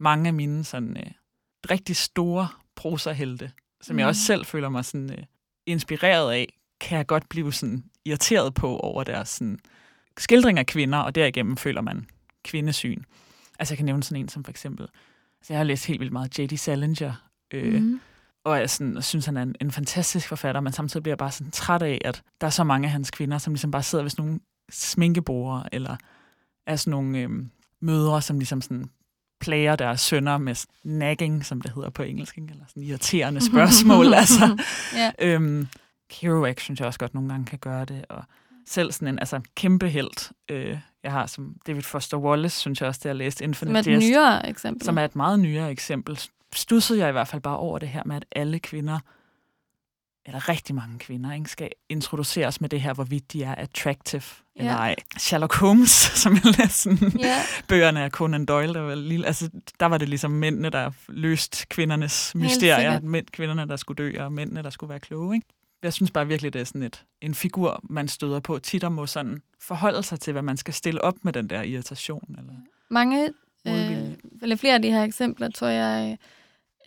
mange af mine sådan øh, rigtig store prosahelte, som jeg Mm. også selv føler mig sådan øh, inspireret af, kan jeg godt blive sådan irriteret på over deres sådan, skildring af kvinder, og derigennem føler man kvindesyn. Altså jeg kan nævne sådan en som for eksempel, altså jeg har læst helt vildt meget J.D. Salinger, øh, mm. Mm. og jeg sådan, synes, han er en, en fantastisk forfatter, men samtidig bliver jeg bare sådan træt af, at der er så mange af hans kvinder, som ligesom bare sidder ved sådan nogle sminkeborde, eller er sådan nogle øh, mødre, som ligesom sådan plager deres sønner med nagging, som det hedder på engelsk, ikke? eller sådan irriterende spørgsmål. altså, ja. Øhm, Kerouac synes jeg også godt nogle gange kan gøre det, og selv sådan en altså, kæmpe held, øh, jeg har som David Foster Wallace, synes jeg også, det har læst Som er Infinite et nyere eksempel. som er et meget nyere eksempel. Stussede jeg i hvert fald bare over det her med, at alle kvinder, eller rigtig mange kvinder, ikke, skal introduceres med det her, hvorvidt de er attractive ja. eller ej. Sherlock Holmes, som jeg læste sådan, Ja, bøgerne af Conan Doyle, der var, lille, altså, der var det ligesom mændene, der løste kvindernes mysterier. sikkert. Mænd, kvinderne, der skulle dø, og mændene, der skulle være kloge. Ikke? Jeg synes bare virkelig, det er sådan et, en figur, man støder på tit og må sådan forholde sig til, hvad man skal stille op med den der irritation. Eller mange, øh, eller flere af de her eksempler, tror jeg,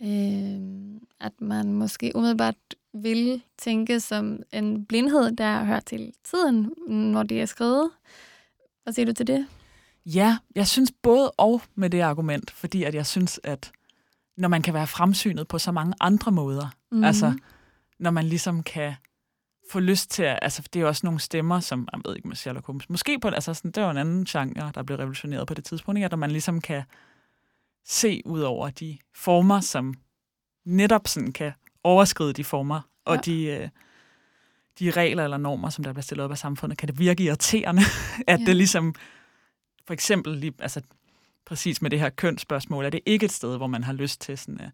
øh, at man måske umiddelbart vil tænke som en blindhed, der hører til tiden, når det er skrevet. Hvad siger du til det? Ja, jeg synes både og med det argument, fordi at jeg synes, at når man kan være fremsynet på så mange andre måder, Mhm. Altså, når man ligesom kan få lyst til at... Altså, det er jo også nogle stemmer, som... Jeg ved ikke med Sherlock Holmes. Måske på... Altså, sådan, det var en anden genre, der blev revolutioneret på det tidspunkt, ikke? at man ligesom kan se ud over de former, som netop sådan kan overskride de former, og Ja. de, øh, de regler eller normer, som der bliver stillet op af samfundet, kan det virke irriterende, at Ja. det ligesom for eksempel lige, altså præcis med det her kønsspørgsmål, er det ikke et sted, hvor man har lyst til sådan at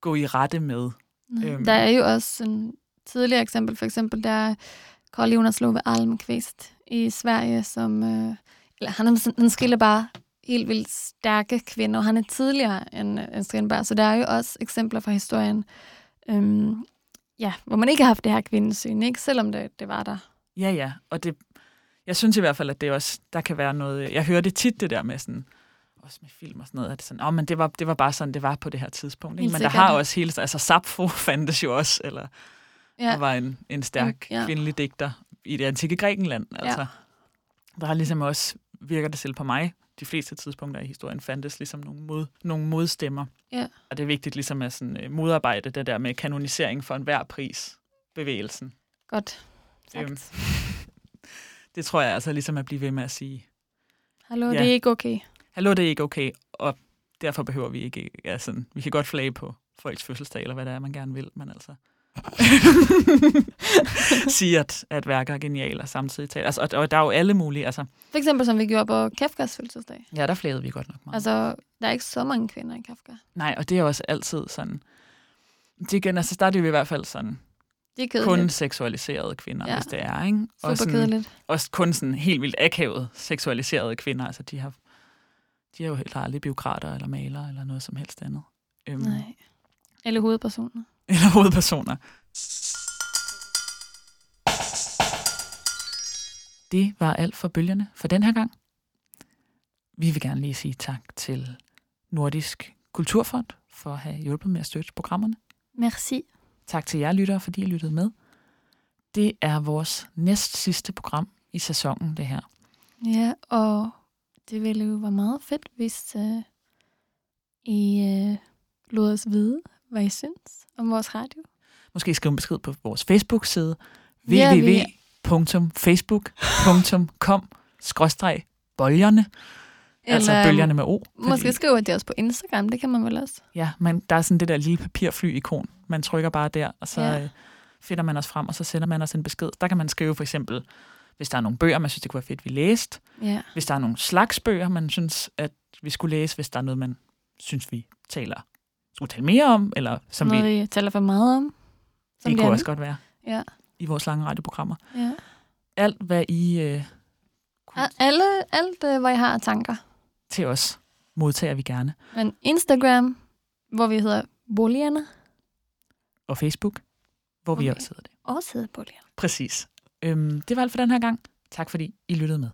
gå i rette med. Øhm. Der er jo også en tidligere eksempel, for eksempel der Karl Jonas Love Almqvist i Sverige, som øh, eller han, han skiller bare helt vildt stærke kvinder, og han er tidligere end, end Strindberg, så der er jo også eksempler fra historien, øhm, ja, hvor man ikke har haft det her kvindesyn, ikke? selvom det, det var der. Ja, ja, og det, jeg synes i hvert fald, at det også, der kan være noget, jeg hører det tit det der med sådan, også med film og sådan noget, at det, sådan, oh, men det, var, det var bare sådan, det var på det her tidspunkt. Ikke? Men der har også hele, altså Sappho fandtes jo også, eller ja. der var en, en stærk ja. kvindelig digter i det antikke Grækenland. Altså. Ja. Der har ligesom også, virker det selv på mig, de fleste tidspunkter i historien fandtes ligesom nogle, mod, nogle modstemmer. Ja. Og det er vigtigt ligesom at sådan, uh, modarbejde det der med kanonisering for enhver pris, bevægelsen. Godt sagt. Øhm, det tror jeg altså ligesom at blive ved med at sige. Hallo, ja. det er ikke okay. Hallo, det er ikke okay, og derfor behøver vi ikke, ja, sådan, vi kan godt flage på folks fødselsdag, eller hvad det er, man gerne vil, men altså sige, at, at værker er geniale og samtidig tale. Altså, og, og der er jo alle mulige. Altså. For eksempel, som vi gjorde på Kafkas fødselsdag. Ja, der flagede vi godt nok meget. Altså, der er ikke så mange kvinder i Kafka. Nej, og det er også altid sådan... Det igen, altså, der er det jo i hvert fald sådan... Det er kun seksualiserede kvinder, ja. hvis det er, ikke? Super og sådan, kedeligt. Også kun sådan helt vildt akavet seksualiserede kvinder. Altså, de har, de har jo helt aldrig biokrater eller malere eller noget som helst andet. Øhm, Nej. Eller hovedpersoner. Eller hovedpersoner. Det var alt for bølgerne for den her gang. Vi vil gerne lige sige tak til Nordisk Kulturfond for at have hjulpet med at støtte programmerne. Merci. Tak til jer lyttere, fordi I lyttede med. Det er vores næst sidste program i sæsonen, det her. Ja, og det ville jo være meget fedt, hvis uh, I uh, lod os vide, hvad I synes om vores radio. Måske skrive en besked på vores Facebook-side www.facebook.com skråstreg bølgerne. Altså bølgerne med O. Måske skriver det også på Instagram, det kan man vel også. Ja, man, der er sådan det der lille papirfly-ikon. Man trykker bare der, og så ja. Øh, finder man os frem, og så sender man os en besked. Der kan man skrive for eksempel, hvis der er nogle bøger, man synes, det kunne være fedt, vi læste. Ja. Hvis der er nogle slags bøger, man synes, at vi skulle læse. Hvis der er noget, man synes, vi taler skulle tale mere om, eller som Noget, vi... vi taler for meget om. Som det kunne også godt være. Ja. I vores lange radioprogrammer. Ja. Alt, hvad I... Øh, kunne... Alle, alt, øh, hvad I har af tanker. Til os modtager vi gerne. Men Instagram, hvor vi hedder Bolierne. Og Facebook, hvor okay. vi også hedder det. Også hedder Bolierne. Præcis. Øhm, det var alt for den her gang. Tak fordi I lyttede med.